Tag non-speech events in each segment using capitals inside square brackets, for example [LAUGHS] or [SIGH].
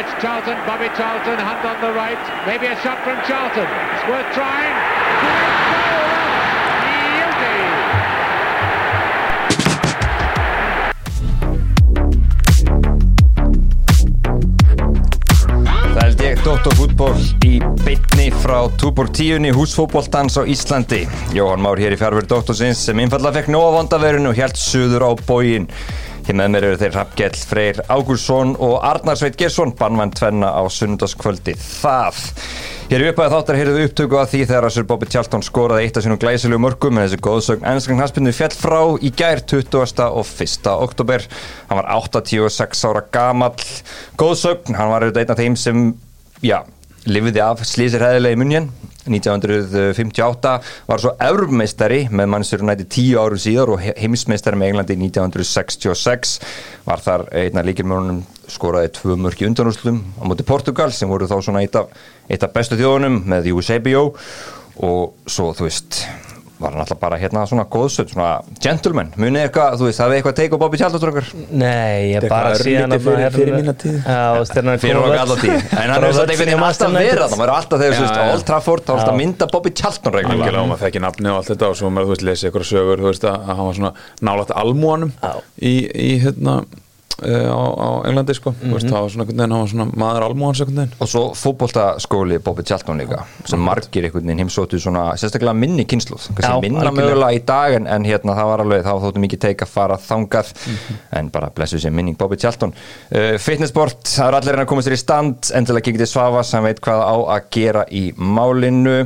It's Charlton, Bobby Charlton, hand on the right. Maybe a shot from Charlton. It's worth trying. Það held ég Dóttarfútból í bytni frá Túbor 10 húsfótbóltans á Íslandi. Jóhann Már hér í fjárfyrir Dóttarsins sem einfallega fekk nóga vondaverinu og helt suður á bógin. Með mér eru þeir Rappgjell Freyr Ágúrsson og Arnar Sveit Gersson, bannvænt tvenna á sunnundaskvöldi. Það. Hér í upphæðu þáttar heyrðu upptöku að því þegar Sir Bobby Charlton skoraði eitt af sínum glæsilegu mörgum en þessi góðsögn ennskang hanspinnu fjall frá í gær 20. og 1. oktober. Hann var 86 ára gamall. Góðsögn, hann var auðvitað einn af þeim sem, já, lifiði af slísir heðilega í munjen 1958 var svo eurmeistari með mannsur næti tíu árum síðar og heimsmeistari með Englandi 1966 var þar einna líkilmörunum skoraði tvö mörki undanúslum á móti Portugal sem voru þá svona eitt af, eitt af bestu þjóðunum með Eusebio og svo þú veist var hann alltaf bara hérna svona góðsöld, svona gentleman, munið eitthvað, þú veist, hafið eitthvað teik og Bobby Tjaldastrókar? Nei, ég bara síðan örlítið fyrir- fyrir mína tíð. Fyrir okkar alltaf tíð, en hann er svona einhvern veginn alltaf verið það, maður er alltaf þegar, þú veist. Old Trafford, þá er alltaf mynda Algjörlega reglulega. og maður þekki nafni og allt þetta og svo maður, þú veist, lesi ykkur sögur, þú veist, að að hann var svona nálægt almúanum í, í hérna á, á Englandi, sko, þú veist, það var svona einhvern veginn, hann var svona maður almúans einhvern veginn. Og svo fótboltaskóli Bobby Tjaldon líka, sem margir einhvern veginn heimsóttu svona, sérstaklega minni kynsluð, minna mögulega í dag, en, en hérna það var alveg, þá þóttu mikið teik að fara þangað, en bara blessu sér minning Bobby Tjaldon. Uh, fitnessport, það er allir reyna að koma sér í stand, endilega kikið til Svafa sem veit hvað á að gera í málinu.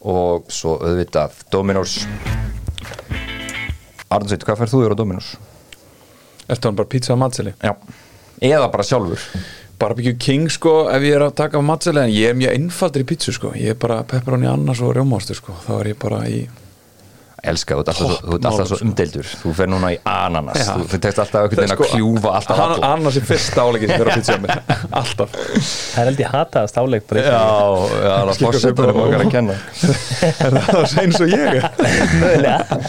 Og svo auðvitað Dominos. Arnsveit, hvað færð þú þér á Dominos? Ertu hann bara pizza að matseli? Já. Eða bara sjálfur. Barbecue King, sko, ef ég er að taka af matseli en ég er mjög einfaldur í pizzu, sko ég er bara pepperoni annars og rjómástu, sko þá er ég bara í Elska, þú ert alltaf, þú ert alltaf svo Topp umdeildur. Þú fer núna í ananas. Já. Þú, þú tekst alltaf einhvern veginn að Sko, kljúfa alltaf hann- alla Annars er fyrsta áleikið sem fyrir að pizza mér. [LAUGHS] Alltaf. Það er held ég hataðast áleik bara Já, já, það er fórsetunum okkar að kenna. [LAUGHS] Er það eins og ég er? Mögulega.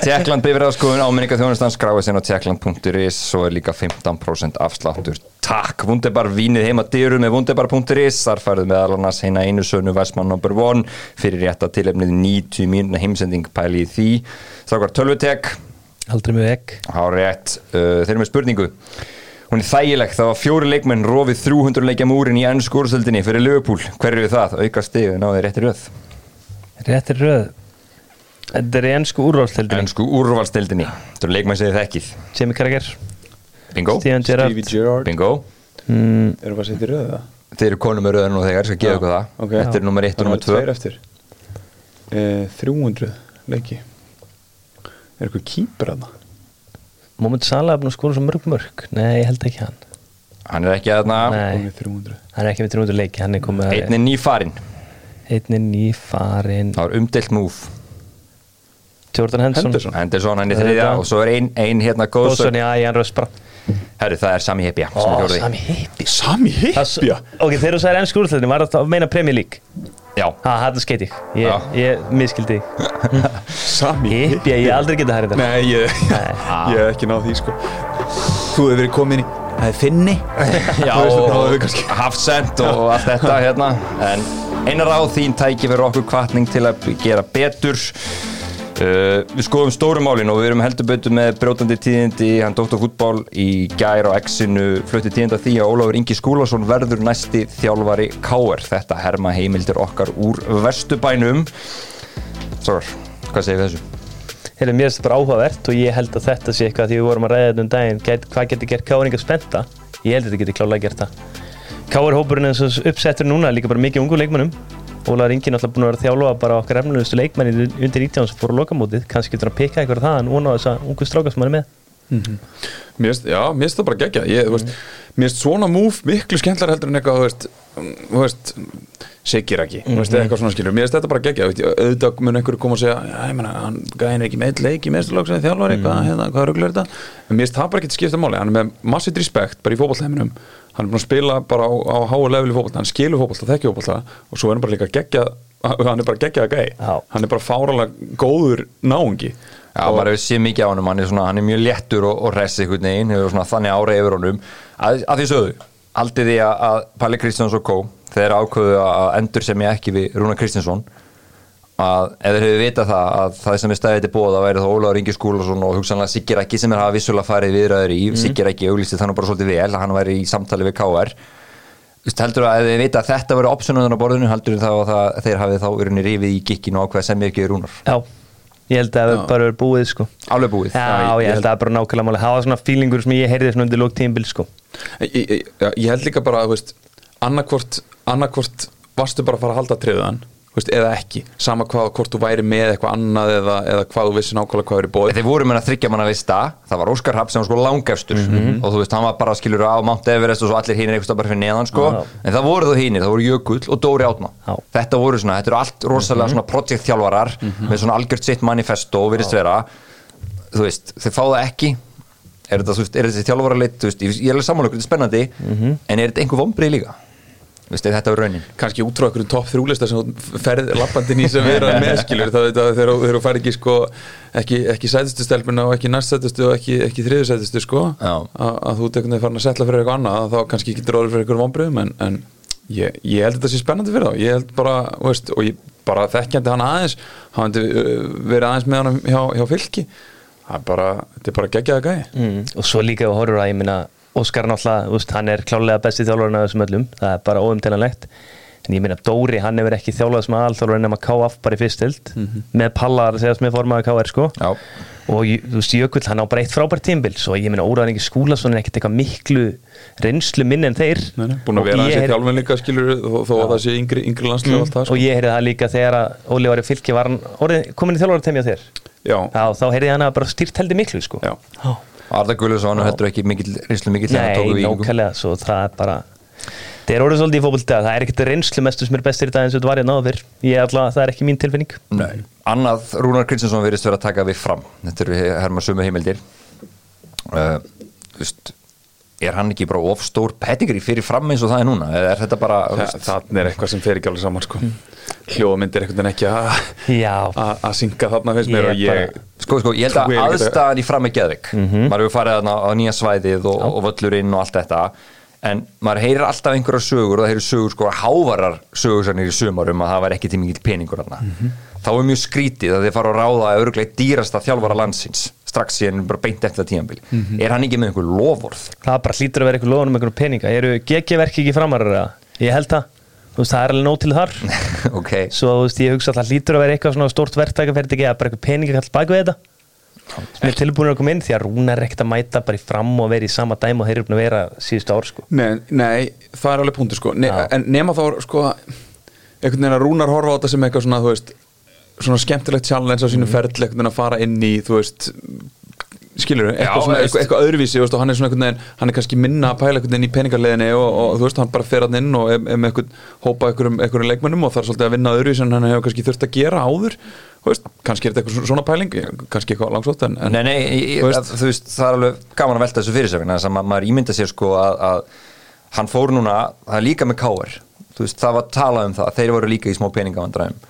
Tjekkland bifræðaskoðun áminninga þjónustan skráið sinna á tjekkland.is Svo er líka 15% afsláttur Takk, Wunderbar vínið heima dyru með Wunderbar.is Þar færðu meðal annars heina einu sönu Vestmann number one. Fyrir rétta tilefnið 90 mínuna heimsending pæli í því. Strákar tölvutek. Aldrei með vekk Há rétt, uh, þeir eru með spurningu. Hún er þægileg, það var fjóri leikmenn rofið 300 leikja múrin í ennsku úrstöldinni fyrir Liverpool, hver eru það? Auka stig, náðu rétti röð. Réttir röð. Þetta er í ennsku úrvalstildin Ennsku úrvalstildinni, þetta eru leikmenn sem þið þekkið Bingo, Steven Gerrard. Stevie Gerrard. Bingo. Mm, Erum við að setja í röðu það? Þeir eru konum með röðan og þegar, ég skal gefa Já, ykkur það. Ok. Þetta er nummer 1 og nummer 2 Tveir eftir. Eh, 300 leiki. Er eitthvað kýpur að það? Moment Salah er búin að skora svo mörg mörg Nei, ég held ekki hann. Hann er ekki Komið 300 hann er ekki með 300 leiki Hann er komið að einn er Einn er nýfarin Það var umdelt múf Jordan Henderson. Henderson. Hann er þriðja og svo er ein, ein hérna Góðsson, góðsögn já, Jan Röss bara Herru, það er Sami Hepja Ó. Sami Hippi Sami hippja Ok, þegar þú sagðir ennsku úrvalstildin Var það að meina Premier League? Já, Ha, þetta skeit ég Ég, ég miskildi þig. Sami Hippi, ég aldrei getað hærið þetta. Nei, ég, [LAUGHS] ég hef ekki náð því sko. Þú hefur verið komin í Það er finni. Já, það og Hafsend og allt þetta hérna. En einar á þín tæki fyrir okkur kvartning til að gera betur uh, Við skoðum stórumálin og við erum heldur betur með brjótandi tíðindi hann Dr. Fútbol í gær á X-inu flutti tíðinda því að Ólafur Ingi Skúlason verður næsti þjálfari K.R. Þetta herma heimildir okkar úr Vesturbænum Svar, hvað segir þessu? Heyrðu, mér þetta bara áhugavert og ég held að þetta sé eitthvað því við vorum að ræða þetta um daginn get, hvað getur gert Káringa spenta ég held að þetta getur klálega gert það Káir hópurinn eins og uppsettur núna líka bara mikið ungu leikmennum Ólaður Ingi náttúrulega búin að vera að þjálfa bara okkar efnilegustu leikmenni undir 19 sem fór á lokamótið. Kannski getur hann að pikka eitthvað það en vona á þessa ungu stráka sem hann er með. Mér finnst, já, mér finnst það bara gegja ég, þú veist, Mér finnst svona múf miklu skemmtlar heldur en eitthvað þú veist, veist Sigir ekki, þú veist, eitthvað svona skilur Mér finnst þetta bara gegja, veist, auðvitað mun einhverju koma og segja Já, ég menna, hann gæði er ekki með eitt leik í meðsturlók sem þjálfari, hvað, hérna, hvað það hann er Hann búin að spila bara á, á háu level í fótball, hann skilur fótball, þekkja fótball og svo er hann bara líka gegja [LAUGHS] hann er bara geggjað gæi, hann er bara fáralega góður náungi. Já, maður hefur séð mikið á honum, hann er, svona, hann er mjög léttur og, og rest einhvern veginn, hefur svona þannig ára yfir honum. Að, að því sögðu, haldið því að, að Palli Kristjáns og Kó þeir ákveðu að endur sem ég ekki við Rúnar Kristjánsson að ef þeir hefur vitað það að það sem er stæðið til bóða væri þá Ólaður Ingi Skúlason og hugsanlega Siggir ekki sem er hafa vissulega farið viðræður í. Mm. Siggir ekki auglýsti þannig bara svolítið vel að hann væri í samtali við KR heldur að ef þið vita að þetta verður opsunuðan á borðinu heldur þá að það, þeir hafið þá verið rifið í gikkinu á hvað sem ekki er Rúnar? Já, ég held að það bara verið búið sko. Alveg búið. Já, ég, ég held að það er bara nákvæmlega máli Það var svona fílingur sem ég heyrði svona undir lók tímbil sko. Ég, ég, ég held líka bara að annarkvort, annarkvort varstu bara að fara að halda triðan veist, eða ekki, sama hvað, hvort þú væri með eitthvað annað eða, eða hvað þú vissi nákvæmlega hvað er í bóð Þeir voru með að þryggja manna vista það var Óskar Rapp sem var sko langefstur mm -hmm. og þú veist, hann var bara skilur á Mount Everest og svo allir hínir eitthvað bara fyrir neðan sko. Ah, en það voru þú hínir, það voru Jökull og Dóri Átna ah. þetta voru svona, þetta eru allt rosalega mm -hmm. svona projektþjálfarar mm -hmm. með svona algjört sitt manifesto og virðist vera. Þú veist, þeir fá það ekki. Er þetta, þú veist, er þetta þjálfaralitt ég er alveg samanlökur, þetta er spennandi. Mhm. en er þetta einhver vombrið líka Vistu, þetta var raunin. Kannski út frá einhverjum topp þrjúlista sem ferð lappandin í sem við erum meðskilur þegar þú fær ekki sko ekki, ekki sætustu stelpuna og ekki næstsætustu og ekki, ekki þriðsætustu sko að þú tekur það farin að setla fyrir eitthvað annað þá kannski getur orður fyrir einhverjum vonbröðum en, en ég, ég held þetta sé spennandi fyrir þá. Ég held bara, veist, og ég bara þekkjandi hann aðeins hann uh, verið aðeins með hann hjá, hjá fylki. Það er bara, þetta er bara geggjaða gæði mm, og svo líka við horfum að ég minna Óskar náttúrulega, úst, hann er klálega bestið þjálfurinn af þessum öllum, það er bara óumtilanlegt en ég minna Dóri, hann hefur ekki þjálfað sem aðalþjálfurinn nema KF bara í fyrstild mm -hmm. með Pallar að segja sem er formaði KR sko. Já. og þú veist Jökull, hann á bara eitt frábært tímbil svo ég minna Óraðingi Skúlason er ekkert eitthvað miklu reynslu minn en þeir. Nei, nei, búin að vera þessi þjálfinn líka skilur þó, þó að það sé yngri, yngri landslega mm, sko. og ég heyrði það líka þegar að Óli var í fylki var hann komin í þjálfur þá heyrði hann að bara stýrt heldur miklu sko. Arda þetta er ekki mikil reynslu mikil Nei, nákvæmlega, svo það er bara það er orðið svolítið í fólkvölda það er ekkert reynslu mestu sem er bestir í dag eins og þetta var ég náður ég er alltaf, það er ekki mín tilfinning. Nei, annað Rúnar Kristinsson verðist verið að taka við fram. Þetta eru herma sumu heimildir. Uh, þú veist er hann ekki bara ofstór pettingri fyrir fram eins og það er núna, eða er þetta bara Þa, það er eitthvað sem fer ekki alveg saman sko. Mm. Hljóðmyndir eitthvað en ekki að synga þarna finnst mér ég, ég, sko, sko, ég held að aðstæðan í fram er geðvik mm -hmm. maður hefur farið á nýja svæðið og, og völlurinn og allt þetta en maður heyrir alltaf einhverja sögur og það heyrir sögur sko hávarar sögur sannir í sumarum að það var ekki til mikið peningur þarna mm -hmm. þá er mjög skrítið að þið fara að ráða að öruglega dýrasta þjálfara landsins strax síðan bara beint eftir það tíanbíl mm -hmm. er hann ekki með einhver lofórð? Það bara hlýtur að vera einhver lofórð með einhver peninga eru GG-verki ekki framarra? Ég held það veist, það er alveg nóg til þar [LAUGHS] okay. svo veist, ég hugsa að það hlýtur að vera eitthvað svona stort verktækaferdi ekki að bara eitthvað peninga alltaf baka við þetta sem er tilbúin að koma inn því að Rúna er ekkert að mæta bara í fram og vera í sama dæm og þeir eru búin að vera síðustu ár sko. Nei, nei, það er alveg punktur sko ne en nema þá sko einhvern veginn að Rúnar horfa á þetta sem eitthvað svona þú veist svona skemmtilegt challenge á sínum mm. ferðle að fara inn í, þú veist skilur þú, eitthvað, svona, eitthvað, eitthvað öðruvísi veist, og hann er veginn, hann er kannski minna að pæla í peningarleginni og, og þú veist, hann bara fer hann inn og er með eitthvað hópa einhverjum, leikmennum og er svolítið að vinna öðruvísi en hann hefur kannski þurft að gera áður. Veist, kannski er þetta eitthvað svona pæling kannski eitthvað langsótt en, en Nei, nei, ég, veist, þú veist, það er alveg gaman að velta þessu fyrirsögn þess að maður ímynda sér sko að, að hann fór núna, það er líka með káer það var talað um það, þeir voru líka í smá peningavandræðum.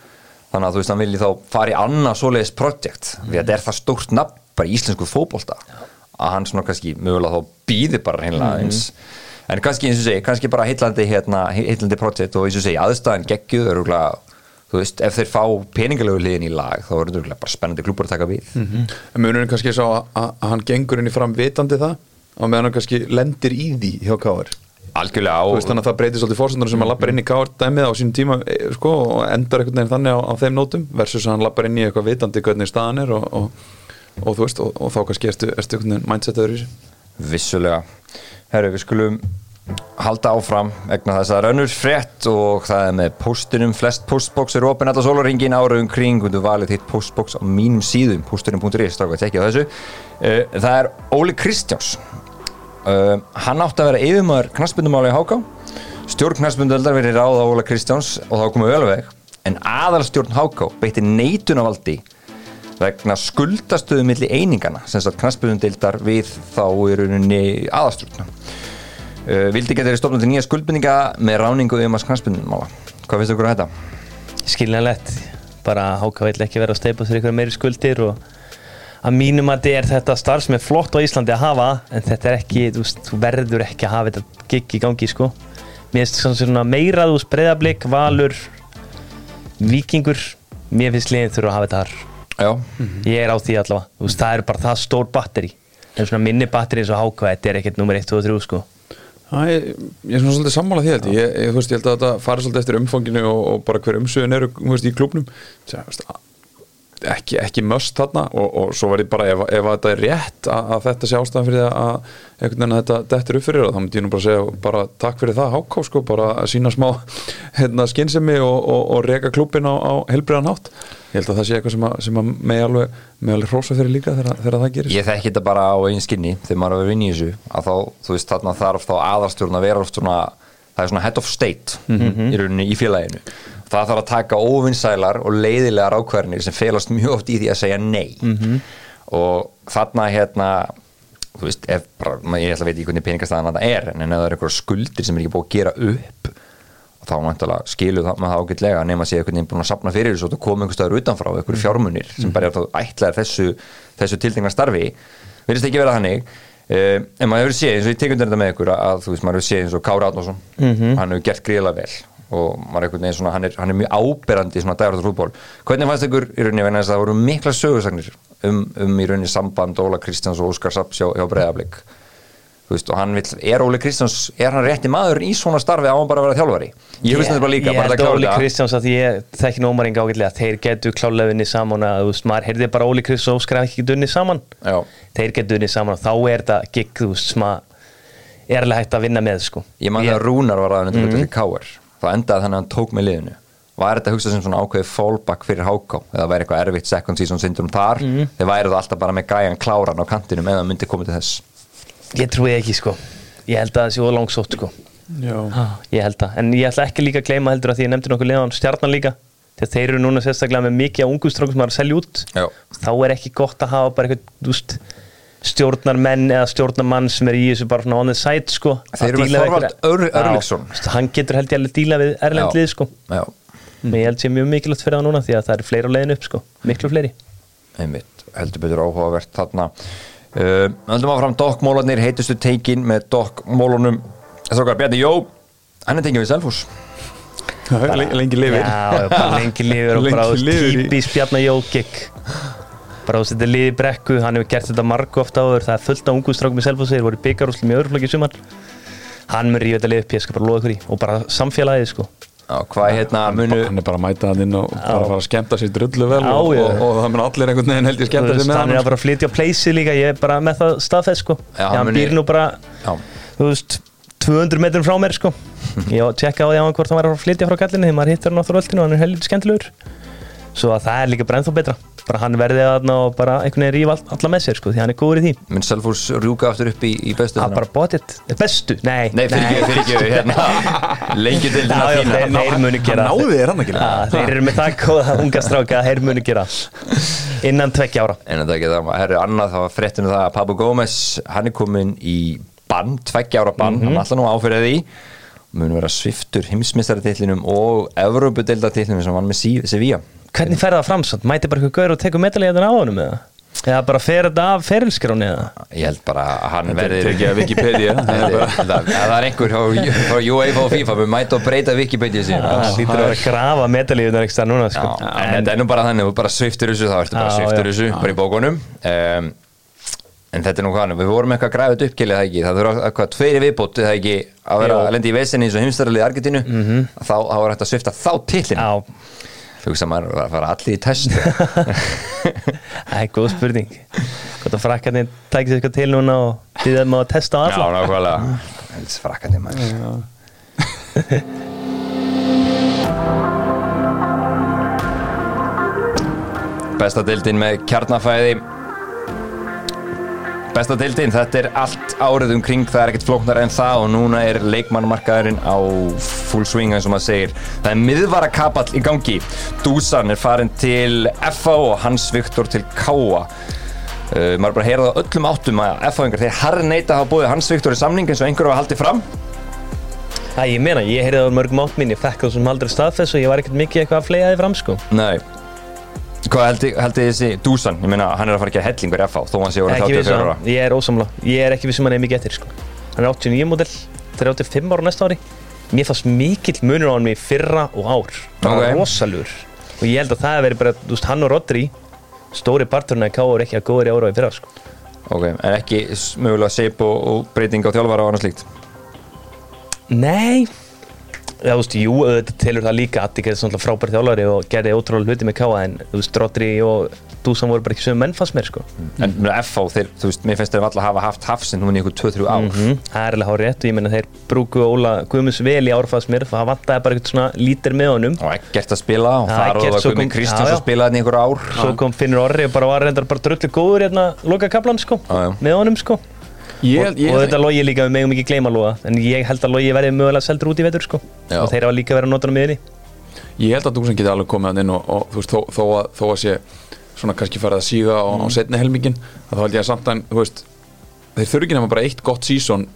Þannig að þú veist hann vilji þá fara í annað svoleiðis projekt því að þetta er það stórt nafn bara íslensku fókbólta að hann svona kannski mögulega þá býði bara hinnlega mm. eins en kannski eins og segi, kannski bara heitlandi hérna, heitlandi projekt og eins og segi aðstæðan öruglega, þú veist, ef þeir fá peningalögu liðin í lag þá er þetta bara spennandi klúpar að taka við mm -hmm. En munurinn kannski sá að, að hann gengur inn í fram vitandi það og meðan hann kannski lendir í því hjá Káar Algjörlega á veist, Þannig að það breytir svolítið fórsöndunar sem mm -hmm. hann lappar inn í káardæmið á sínum tíma e, sko, og endar einhvern veginn þannig á, á þeim nótum versus að hann lappar inn í eitthvað vitandi hvernig staðan er og, og, og, veist, og þá kannski erstu, erstu mindsetaður í þessu? Vissulega. Herru, við skulum halda áfram egna þess að rönnur frétt og það er með postunum flest postbox eru opinn alltaf soloringin áraðum kring. Og þú valið þitt postbox á mínum síðum postunum.is, þá ekki að þessu. E, Það er Óli Kristjáns. Uh, hann átti að vera yfirmöður knastbundumáli í Háká. Stjórn knastbundöldar verið ráða Óla Kristjáns og þá komið ölveg en aðalstjórn Háká beitti neitunavaldí vegna skuldastöðu millir einingana sem sagt knastbundöldar við þá í rauninni aðalstjórn uh, vildi geta verið stofnum til nýja skuldbundinga með ráningu um að knastbundumála hvað finnst þú okkur á þetta? Skiljanlegt. Bara Háká vill ekki vera að steipa sér ykkur meiri skuldir og að mínum að þetta er þetta starf sem er flott á Íslandi að hafa en þetta er ekki, þú, þú verður ekki að hafa þetta gig í gangi sko. Mér finnst svona- svona meira þú veist breyðablík, valur vikingur, mér finnst liðin þurfa að hafa þetta þar ég er á því allavega, þú veist það er bara það stór batteri. En svona minni batteri eins og háka þetta er ekkert nummer 1, 2 og 3 sko. Æ, ég er svona svolítið sammála því held ég, ég, ég, ég held að þetta fari svolítið eftir umfanginu og, og bara hver umsöðun eru þú veist, í klubnum ekki, ekki möst þarna og, og svo ég bara, ef, ef þetta er rétt að, að þetta sé ástæðan fyrir það að einhvern veginn að þetta dettur upp fyrir það, þá myndi ég nú bara segja bara takk fyrir það háká sko, bara að sína smá hérna, skynsemi og, og, og reka klubin á, á helbriðan hátt. Ég held að það sé eitthvað sem að, sem að megi alveg, megi alveg hrósa fyrir líka þegar, þegar það gerist. Ég þekki þetta bara á einn skinni þegar maður er að vinna í þessu að þá, þú veist, þarna þarf þá aðarstjórn að vera oft svona, það er svona head of state í rauninni í félaginu það þarf að taka óvinnsælar og leiðilegar ákvarðinir sem felast mjög oft í því að segja nei. Og þarna hérna þú veist, ef bara, maður- ég ætla að veit ekki hvernig peningastæðan þetta er, en ef það er einhverja skuldir sem er ekki búið að gera upp og þá mæntalega skilur það með það ágætlega nema að sé einhvern veginn búin að sapna fyrir þessu og það koma einhver staður utanfrá, einhverju fjármunir sem bara er þá ætlaðir þessu, þessu tildingna starfi. Virðist ekki vera þannig. Uh, en maður hefur séð, eins og ég tekundur þetta með ykkur að þú veist, maður hefur séð eins og Kári Átnason hann hefur gert gríðlega vel og maður er einhvern veginn svona, hann er, hann er mjög áberandi í svona dægrættur fútból hvernig fannst ykkur í rauninni vegna þess að það voru mikla sögursagnir um, um í rauninni samband Óla Kristjáns og Óskar Sapps hjá, Breiðablík Þú veist, og hann vill, er Óli Kristjáns er hann rétti maður í svona starfi? Á hann bara að vera þjálfari? Ég veist þetta bara líka, ég held að að Óli Kristjáns að ég þekki nómar enga ágætlega þeir getur klálega vinni saman að þú veist, maður heyrði bara Óli Kristjáns og skræði ekki unni saman. Já. þeir getur unni saman og þá er þetta gig þú veist, sem að er alveg hægt að vinna með sko. Ég man þegar Rúnar var aðeins mm -hmm. Þá endaði þannig að hann tók með liðinu. Var þetta að hugsa sem svona ákveðið fallback fyrir háká eða væri eitthvað erfitt second season syndrom þar? Mhm. þeir væri það alltaf bara með gæjan kláran á kantinum eða myndi komið til þess. Ég trúi ekki sko. Ég held að það sé óða langsótt sko. Já. ah, ég held það, en ég ætla ekki líka að gleyma heldur að því ég nefndi nokkuð liðan stjarnan líka. Þegar þeir eru núna sérstaklega með mikið á ungustrákum sem maður að selja út Já. þá er ekki gott að hafa bara eitthvað þú veist, stjórnarmenn eða stjórnarmann sem er í þessu bara svona on the side sko, Þeir að eru með Þorvald einhverja- Ör- Já, Örlygsson. þú veist, hann getur held ég alveg díla við erlendlið sko. Já, Men ég held sé mjög mikilvægt fyrir það núna því að það eru fleiri á leiðinu upp sko, miklu fleiri. Einmitt, heldur betur áhugavert þarna. Uh, höldum áfram dokkmólarnir, heitustu teikin með dokkmólunum. Þrókar Bjarni Jó hann er tengið við Selfoss. Lengi, [LAUGHS] lengi lifir Já, lengi lifir og bara típis Bjarnar Jókik bara þú er liði brekku hann hefur gert þetta margu ofta áður það er fullt af ungu strákum í Selfossi, þeir voru í byggarúslu með öðruflöki sumar. Hann mun ríða þetta lið upp, ég skal bara loða ykkur í og bara samfélagið sko. Já, hvað hérna munu hann er bara að mæta hann inn og bara fara að skemmta sér drullu vel Já, og, og, og það mun allir einhvern veginn held ég veist, sér með hann er að bara að flytja á pleysi líka ég er bara með það staðfest sko. Já, hann muni- býr nú bara, Já, þú veist 200 metrum frá mér sko. [LAUGHS] Ég var að tjekka á því á hann hvort hann var að flytja frá kallinni þegar maður hittar hann á þröldinu og hann er heldur skemmtilegur. Svo að það er líka bara ennþá betra bara hann verði þarna og bara einhvern veginn rífa alla með sér sko því hann er góður í því. Mun Selfoss rjúka aftur upp í, í bestu Það er bara bótið, bestu, nei. Nei, fyrir ekki, fyrir ekki, hérna. [LAUGHS] Lengi til Já, já, þína. þeir, þeir munu gera hann náði þér hann ekki Já, Þeir eru með það góða unga stráka þeir munu gera innan tveggja ára. En þetta ekki það, herru, annað það var fréttinu það að Pablo Gómez, hann er komin í bann, tveggja ára bann, hann ætla nú að áfyrir því. Mun vera sviftur heimsmyndstaratillinum og Evrópudeildatillinum sem hann með Sevilla Hvernig fer það fram samt? Mæti bara eitthvað gaur og tekur medalíðan á honum eða? Eða bara fer þetta af ferilskráni eða? Ég held bara að hann verði ekki að Wikipedia [LAUGHS] Það það er einhver frá UEFA og FIFA við mæta að breyta Wikipedia síðan Það lítur að vera að grafa medalíðunar ekki núna sko. en þetta er nú bara þannig, þú bara sviftur þessu þá ertu bara já. þessu, bara í bókunum um, en þetta er nú hvað, við vorum eitthvað að græða þetta uppkilið það ekki, það þurfa eitthvað tveiri viðbót það ekki, að vera að lendi í vesinni eins og heimstæralið Argentínu þá, þá var þetta að svifta þá tillin Já, fugsa maður að fara allir í test [LAUGHS] það er góð spurning. Hvort að frakkarnir tækir sér eitthvað til núna og þið þeim að testa á Já, alla nákvæmlega. [LAUGHS] Helst frakkandi maður. Besta deildin með kjarnafæði Besta deildin, þetta er allt árið umkring, það er ekkert flóknar en það og núna er leikmannmarkaðurinn á full swing eins og maður segir. Það er miðvara kapall í gangi. Dúsan er farin til FA og Hans Viktor til Káa. Uh, maður er bara að heyra það á öllum áttum að FA-ingar, þeir harri neita að hafa búið Hans Viktor í samning eins og einhverju hafa haldið fram. Það ég meina, ég heyrði það á mörgum átt mín, ég fekk það sem aldrei staðfess og ég var ekkert mikið eitthvað að flega þið fram sko. Nei, Hvað heldur held þessi Dusan, ég meina hann er að fara að gera hellingur FH þó hann sé orðið ekki 34 vissum ára. ég er ósamla ég er ekki vissum hann er mikið eftir sko. hann er 89 model, þeir eru 85 ára næsta ári. Mér fannst mikill munur á hann í fyrra og ár. Það var Ok. rosalur og ég held að það verið bara, þú veist, hann og Rodri stóri parturinn að káur ekki að góður í ára og í fyrra sko. Ok, en ekki mögulega seip og, og breyting á þjálfara og annað slíkt? Nei Já, þú veist, jú, þetta telur það líka Addi gerði svona frábær þjálfari og gerði ótrúlega hluti með káa en þú veist, Rodri og Dusan voru bara ekki sögum menn fannst mér sko. En með FH, þeir, þú veist, mér finnst þeir alltaf hafa haft hafsinn núna í ykkur 2-3 ár. Mhm, Það er alveg hár rétt og ég menna þeir brúku Óla Guðmunds vel í árfæðs mér það vantaði bara eitthvað svona lítir með honum. Og ekkert að spila og og það svo Guðmund kom- Kristjáns já, að spila þetta í einhver ár. Svo kom Finnur Orri og bara var reyndar bara dröllu góður hérna loka kaplan sko með honum sko Ég, og, ég, og þetta logi líka við megum ekki gleyma loga en ég held að logi verði mögulega seldur út í vetur sko. Og þeir hafa líka verið að nota hann með henni. Ég held að Dúsan geti alveg komið hann inn og, og veist, þó, þó, að, þó að sé svona kannski farið að síga á, á setni helmingin að þá held ég að samt að, þú veist þeir þurfi ekki nema bara eitt gott sísón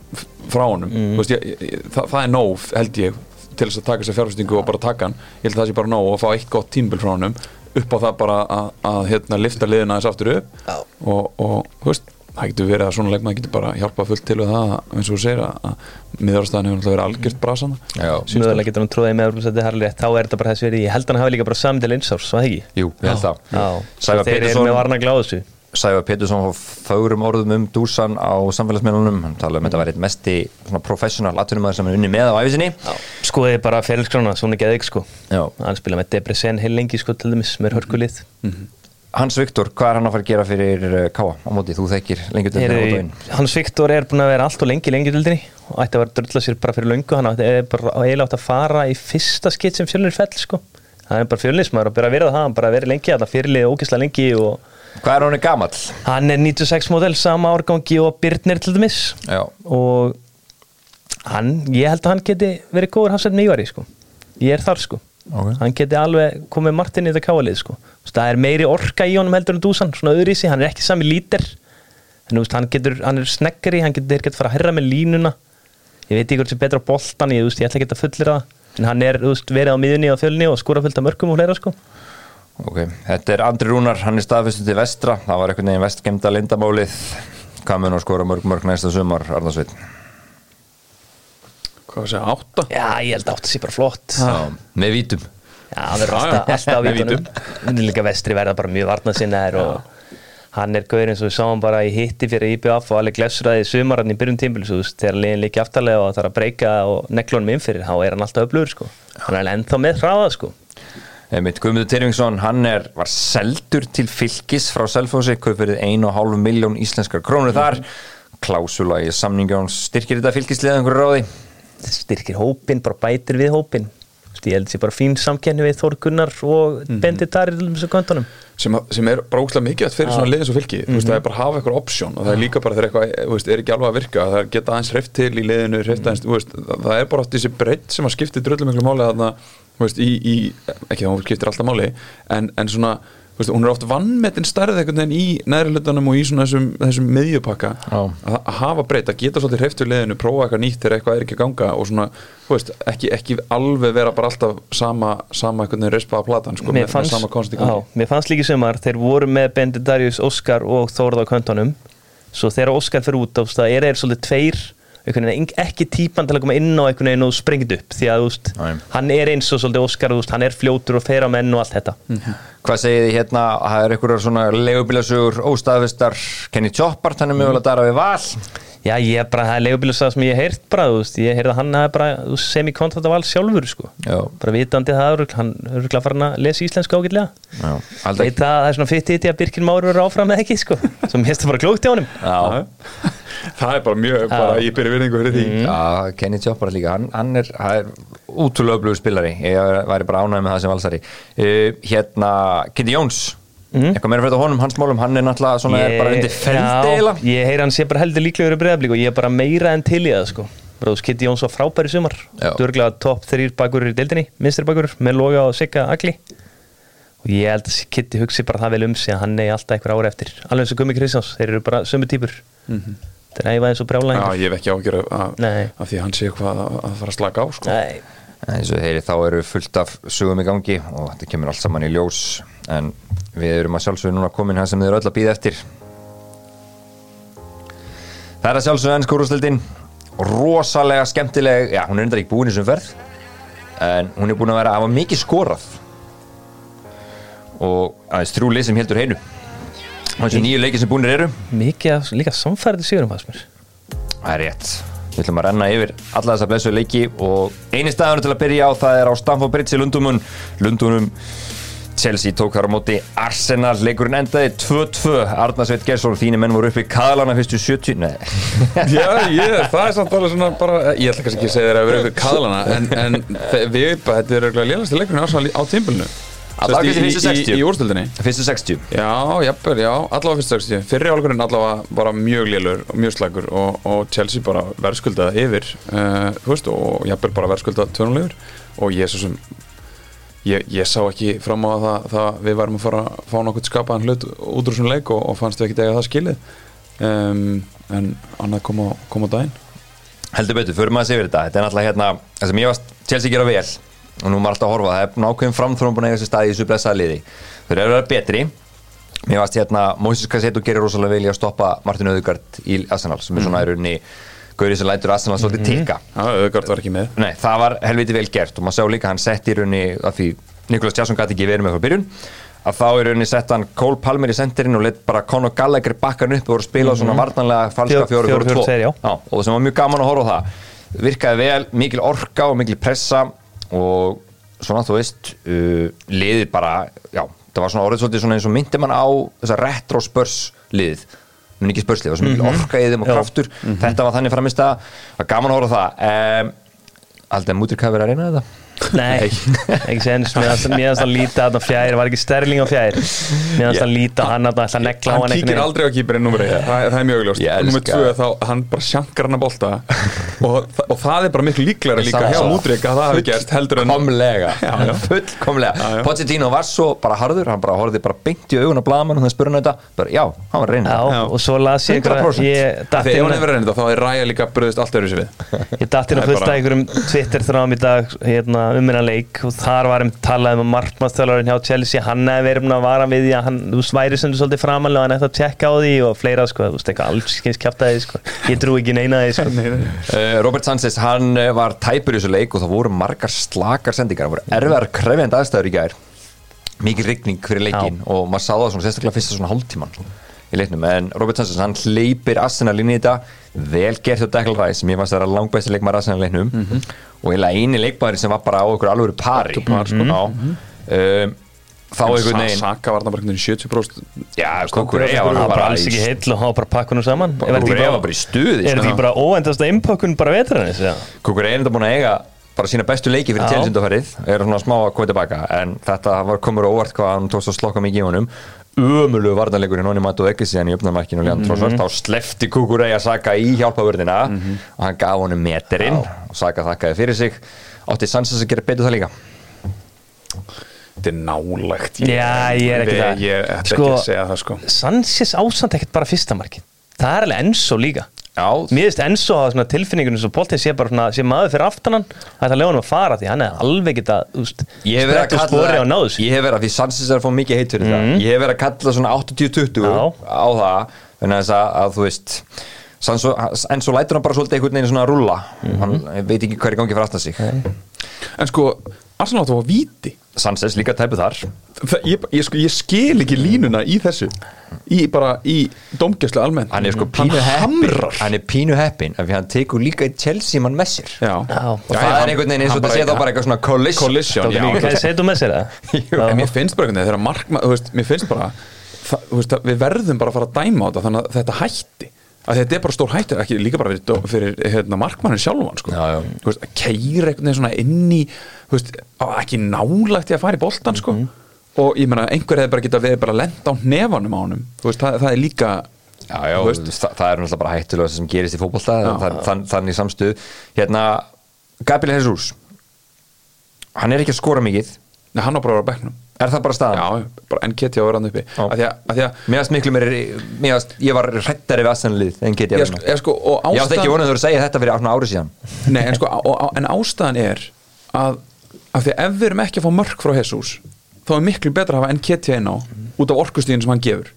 frá honum, þú veist, ég, það, það er nóg held ég, til þess að taka sér fjárfestingu og bara taka hann, ég held að það sé bara nóg að fá eitt gott tímbil frá honum, upp á það bara að, að hérna, lifta liðina þess aftur upp. Og, og þú veist það getur verið að svona leikmaði getur bara hjálpað fullt til við það eins og þú segir að, að miðarstæðan hefur náttúrulega verið algjört brasana Já, mögulega getur hann tróðið með þá er þetta bara þess verið ég held að hann hafi líka bara saman til einsárs var það ekki? jú, ég held það. Já, Sævar þeir eru með varna gláðu þessu. Sævar Pétursson fór fögrum orðum um Dusan á samfélagsmiðlunum. Hann talaði um að þetta var eitt mesti svona professional atvinnumæður sem hann unni með á æfisinni skoðið bara ferilskrána, svona geðið sko. Já. hann spila með Debresen heil lengi sko til dæmis með hörkulið Hans Viktor, hvað er hann að fara að gera fyrir uh, Káa á móti? Þú þekkir daginn Hans Viktor er búin að vera allt og lengi lengi dildinni og ætti að vera drulla sér bara fyrir löngu. Hann er bara eiginlega átt að fara í fyrsta skitt sem fjölnir fell sko. Hann er bara fjölnismæður og bara verið það, hann bara verið lengi þetta fyrirlið ógeðslega lengi og Hvað er hann gamall? hann er 96 model sama árgangi og Birnir til dæmis. Já, og hann, ég held að hann geti verið góður hafsend með Ívari sko. Ég er þar sko Ok. hann geti alveg komið Martin í þetta káalið sko. Það er meiri orka í honum heldur en Dusan svona öðrísi, hann er ekki sami lítir en veist, hann, getur, hann er sneggari hann getur gett fara að herra með línuna. Ég veit ekki hvort sem betra boltan ég, veist, ég ætla ekki að fullir það. En hann er veist, verið á miðunni og fjölni og skora fullt af mörgum og fleira sko. Ok Þetta er Andri Rúnar, hann er staðfestu til vestra. Það var einhvern veginn vestgemda lindamálið Hvað mun að skora mörg mörg næsta sumar, Arnarsveit? Hvað sé, átta? já, ég held að átt sér bara flott Já, með vítum Já, hann verður alltaf, alltaf á [LAUGHS] vítunum Hann er líka vestri verða bara mjög varnað sinna og hann er gauður eins og við sáum bara í hitti fyrir IBF og alveg glessuraði sumar hann í byrjun tímbils þegar liðin líki aftarlega og það er að breyka og neklunum inn fyrir, þá er hann alltaf öflugur sko. hann er ennþá með hraða sko. Einmitt, Guðmundur Tyrfingsson, hann er, var seldur til fylgis frá Selfossi, kaupverið 1,5 miljón íslenskar krónur þar. Klásula í samningjón styrkir þetta fylgisliða einhverju ráði. Styrkir hópin, bara bætir við hópin ég held sér bara fín samkenni við Þór Gunnar og Mhm. Bendit Dari til þessu kontunum sem, að- sem er bara óslega mikið fyrir svona liðin svo fylki, þú veist, það er bara að hafa eitthvað option og það er líka bara þegar eitthvað, er ekki alveg að virka það geta aðeins hreift til í liðinu hreift aðeins, þú veist, það, það er bara oft þessi breytt sem að skipti dröllum miklu máli þú veist, í, í ekki það hún skiptir alltaf máli, en, en svona veist, hún er oft vannmetin stærð einhvern veginn í neðri hlutanum og í svona þessum, þessum miðjupakka, Já. að, að hafa breytt að geta svolítið hreift við liðinu, prófa eitthvað nýtt þegar eitthvað er ekki að ganga og svona, veist, ekki, ekki alveg vera bara alltaf sama, sama einhvern veginn rispaða platan, sko, mér með, fannst, með sama konsti mér fannst líka í sumar þeir voru með Bendit Darius, Óskar og Þórð á köntunum. Svo þegar Óskar fyrir út á það er þeir svolítið tveir ekki típan til að koma inn á einhvern veginn og sprengið upp því að Nei. hann er eins og svolítið Óskar veist, hann er fljótur og fer á menn og allt þetta. Hvað segið þið hérna, það er einhverjar svona legubilasögur, óstaðvistar, Kenny Choppart, hann er mögulega að dara við val. Já ég er bara, það er leigubilisað sem ég hef heyrt bara, þú veist, ég heyrði að hann er bara þú veist, sem í kontrakt af alls sjálfur sko. Já. bara vitandi það, hann er örugglega farin að lesa íslensku ágætlega. Já, það er svona fyrt í að Birkir Mári verður áfram eða ekki sko, [LAUGHS] sem hérst það bara klókt í honum. Já, það er bara mjög, bara ég byrja virðingu fyrir því. Já, Kenny Choppart líka, hann, hann er, hann er útrúlega öflugur spilari, ég væri bara ánægð með það sem valsari. Uh, hérna, Kitty Jóns, eitthvað meira fyrir þetta honum, hans málum, hann er náttúrulega svona, er bara undir eiginlega. ég heyr hann sé bara heldur líklegur í breyðablík og ég er bara meira en til í það sko. Bróðs Kitty Jóns var frábær í sumar. Dörglega topp þrýr bakur í deildinni Minstri bakur með Loga og Sigga Agli. Og ég held að Kitty hugsi bara það vel um sig að hann er alltaf einhver ára eftir. Alveg eins og Gummi Kristjáns, þeir eru bara sömu típur Það er æfað eins og brjála Já, ég hef ekki ágjör af, því að hann sé eitthvað að, að fara að slaka á sko. Nei, eins og þeirri þá eru fullt af sögum í gangi og þetta kemur allt saman í ljós en við erum að sjálfsögðu núna komin hann sem þið eru öll að býða eftir. Það er að sjálfsögðu ennsku úrústildin rosalega skemmtileg. Já, hún er enda ekki búin í þessum ferð en hún er búin að vera að hafa mikið skorað. Og aðeins þrjú lið sem heldur heinu og þessu nýju leikir sem búinir eru. Mikið af líka samfærið sigurum fannst mér. Það er rétt. Við ætlum að renna yfir alla þessa blessu leiki og eini staðan til að byrja á það er á Stamford Bridge í Lundumun. Lundunum Chelsea tók þar á móti Arsenal. Leikurinn endaði 2-2. Arnarsveit Gersson, þínu menn voru upp í kaðlana fyrstu 70. Nei. [LAUGHS] Já, ég, það er samt alveg svona bara, ég ætla kannski ekki að segja þér að vera ykkur kaðlana en, en við bara, þetta er auðvitað lélasti leikurinn í Arsenal á tímbilinu Alla kannski fyrstu 60. Í, í úrstöldinni Fyrstu 60. Já, jafnvel, já, allavega fyrst 60 Fyrri álkurinn allavega bara mjög lélur og mjög slagur og, og Chelsea bara verðskuldað yfir uh, þú veist, og jafnvel bara verðskuldað tjónulegur og ég svo sem ég, ég sá ekki fram á að það, það við værum að fara að fá nokkuð skapaðan hlut út úr þessum leik og, og fannst við ekki dega það skilið um, en annað kom á, kom á daginn Heldur betur, förum að segja þetta. Þetta er náttúrulega hérna, það sem ég varst Chelsea gera vel og nú maður alltaf að horfa, það er nákvæm framþróum búin að eiga sér staði í þessu blessaða liði. Þau eru að vera betri. Mér varst hérna, Moses Cassetto gerir rosalega vel í að stoppa Martin Öðugard í Arsenal sem er svona í rauninni gaurið sem lætur Arsenal svolítið tikka. Já, auðvitað var ekki með. Nei, það var helviti vel gert og maður sá líka hann sett í rauninni að því Niklas Jansson gæti ekki verið með frá byrjun að þá í rauninni sett hann Cole Palmer í sendirinn og leitt bara Conor Gallagher bakkan upp og voru að spila mm svona varnanlega falska Fjó- 4-4-2 4-4-2, já. og það sem var mjög gaman að horfa á það. Virkaði vel, mikil orka og mikil pressa og svona þú veist uh, liðið bara, já það var svona orðið svolítið svona eins og myndi man á þessa retro spörs liðið mun ekki spörslið, það var svo mikil orka í þeim og kraftur. Þetta var þannig framist að gaman að horfa það. Um, Aldrei að mútur hvað verið að reyna þetta Nei, [LAUGHS] ekki séns. Mér finnst að líta að fjær. Var ekki sterling á fjær? Mér finnst að líta hann að ætla að negla á hann hann kíkir aldrei á kýpurinn nummer 1 það, það er mjög augljóst. Elska 2 þá hann bara sjankar hann að bolta. Og, og það er bara miklu líklega líka hjá Múdrik að það hafi gerst heldur en já. Fullkomlega. Pochettino var svo bara harður Hann bara horfði bara beint í augun á blaðmann og það spurði hann þetta. Bara, Já, hann var að reyna Já, og svo las ég einhverja- 100%. Ég datt þegar hann hefur reynið um minna leik og þar var um talað um að markmannstjólarinn hjá Chelsea hann hefði verið búinn að vara við því að hann þú veist, væri sem þú svolítið framanlega og hann eftir að tjekka á því og fleira sko, þú veist, eitthvað alls skins kjaftaði sko. ég trú ekki neina því sko. [LAUGHS] Uh, Robert Sanchez, hann uh, var tæpur í þessu leik og það voru margar slakar sendingar. Það voru erfiðar krefjandi aðstæður í gær. Mikil rigning fyrir leikin og maður sá það svona sérstaklega fyrsta svona hálftíman í leiknum, en Robert Sanchez hann hleypir Arsenal inn í þetta, vel gert hjá Declan Rice, sem ég fannst að vera langbæsti leikmar Arsenal í leiknum og eiginlega eini leikmæri sem var bara á okkur alvöru pari par, sko. Já. um, þá einhvern veginn Saka var það bara einhvern veginn 70% Já, Kukureya það var bara alls ekki heill og hafa bara pakkunum saman Er þetta Kukureya var bara í stuði er þetta sko. ekki bara óendast að innpakkun bara vetranis ja. Kukureya er enda búin að eiga bara sína bestu leiki fyrir Já. télsyndaferið er svona smá að koma tilbaka en þetta var komur á óvart hvað hann tókst að slokka mikið í honum ömulu varnarleikur í Noni Mato ekki síðan í uppnarmarkinu og Leandro Trossard þá slefti Kukureya Saka í hjálpavörðina og hann gaf honum meterinn og Saka þakkaði fyrir sig. Átti Sanchez að gera betur það líka? Þetta er nálægt. Já, ég er ekki það. ég ætla Sko- ekki að segja það sko. Sanchez ásand ekkert bara fyrsta markin það er alveg Enzo líka. Já, Mér finnst Enzo hafa svona tilfinningunum svo Poltið sé bara svona, sé maður fyrir aftan hann Það er að lega hann að fara því hann er alveg geta úst, Ég hef verið að sprett úr spori og náðu kalla Ég hef verið að því Sanchez er að fá mikið heitt fyrir það. Ég hef verið að kalla svona 80-20 Já. á það en þess að, að þú veist en svo lætur hann bara svolítið einhvern veginn svona að rúlla. Hann veit ekki hvað er í gangi fyrir aftan sig. En sko, Arsenal áttu að víti. Sanchez líka tæpu þar. Það, ég, ég, sko, ég skil ekki línuna í þessu. Í bara í domgæslu almennt. Hann er sko pínu heppin hann er pínu heppin af því hann tekur líka í Chelsea mann með sér. Já. Já. og það er einhvern veginn eins og þetta sé þá bara eitthvað svona collision. Collision já, segir þú með sér það? [LAUGHS] Já. mér finnst bara einhvern veginn þegar markma, þú veist, mér finnst bara það, þú veist, við verðum bara að fara að dæma á þetta þannig að þetta hætti að þetta er bara stór hætti, ekki líka bara fyrir, fyrir hérna, markmannin sjálfan sko. Að keira einhvern veginn svona inn í veist, ekki nálægt í að fara í boltan sko. Mhm. og ég meina einhver hefði bara getað við bara lenda á nefanum á honum þú veist, það, það er líka Já, já, það, það er náttúrulega bara hættulega sem gerist í fótbolta Já. þann, þann, þannig samstuð hérna, Gabriel Jesus hann er ekki að skora mikið Nei, hann á bara að vera á bekknum er það bara staðan? Já, bara að vera hann uppi. Já. að því að, að, því að Mér varst miklu meiri, mér varst, ég var hrættari við Assanlið en ég, sko, sko, og Ég átti ekki ástæðan vonað þú að segja þetta fyrir árið síðan. Nei, en, sko, og, og, en ástæðan er að, að því að ef við erum ekki að fá mörk frá Jesus þá er miklu betra að hafa Nketiah inn á út af orkustíðin sem hann gefur.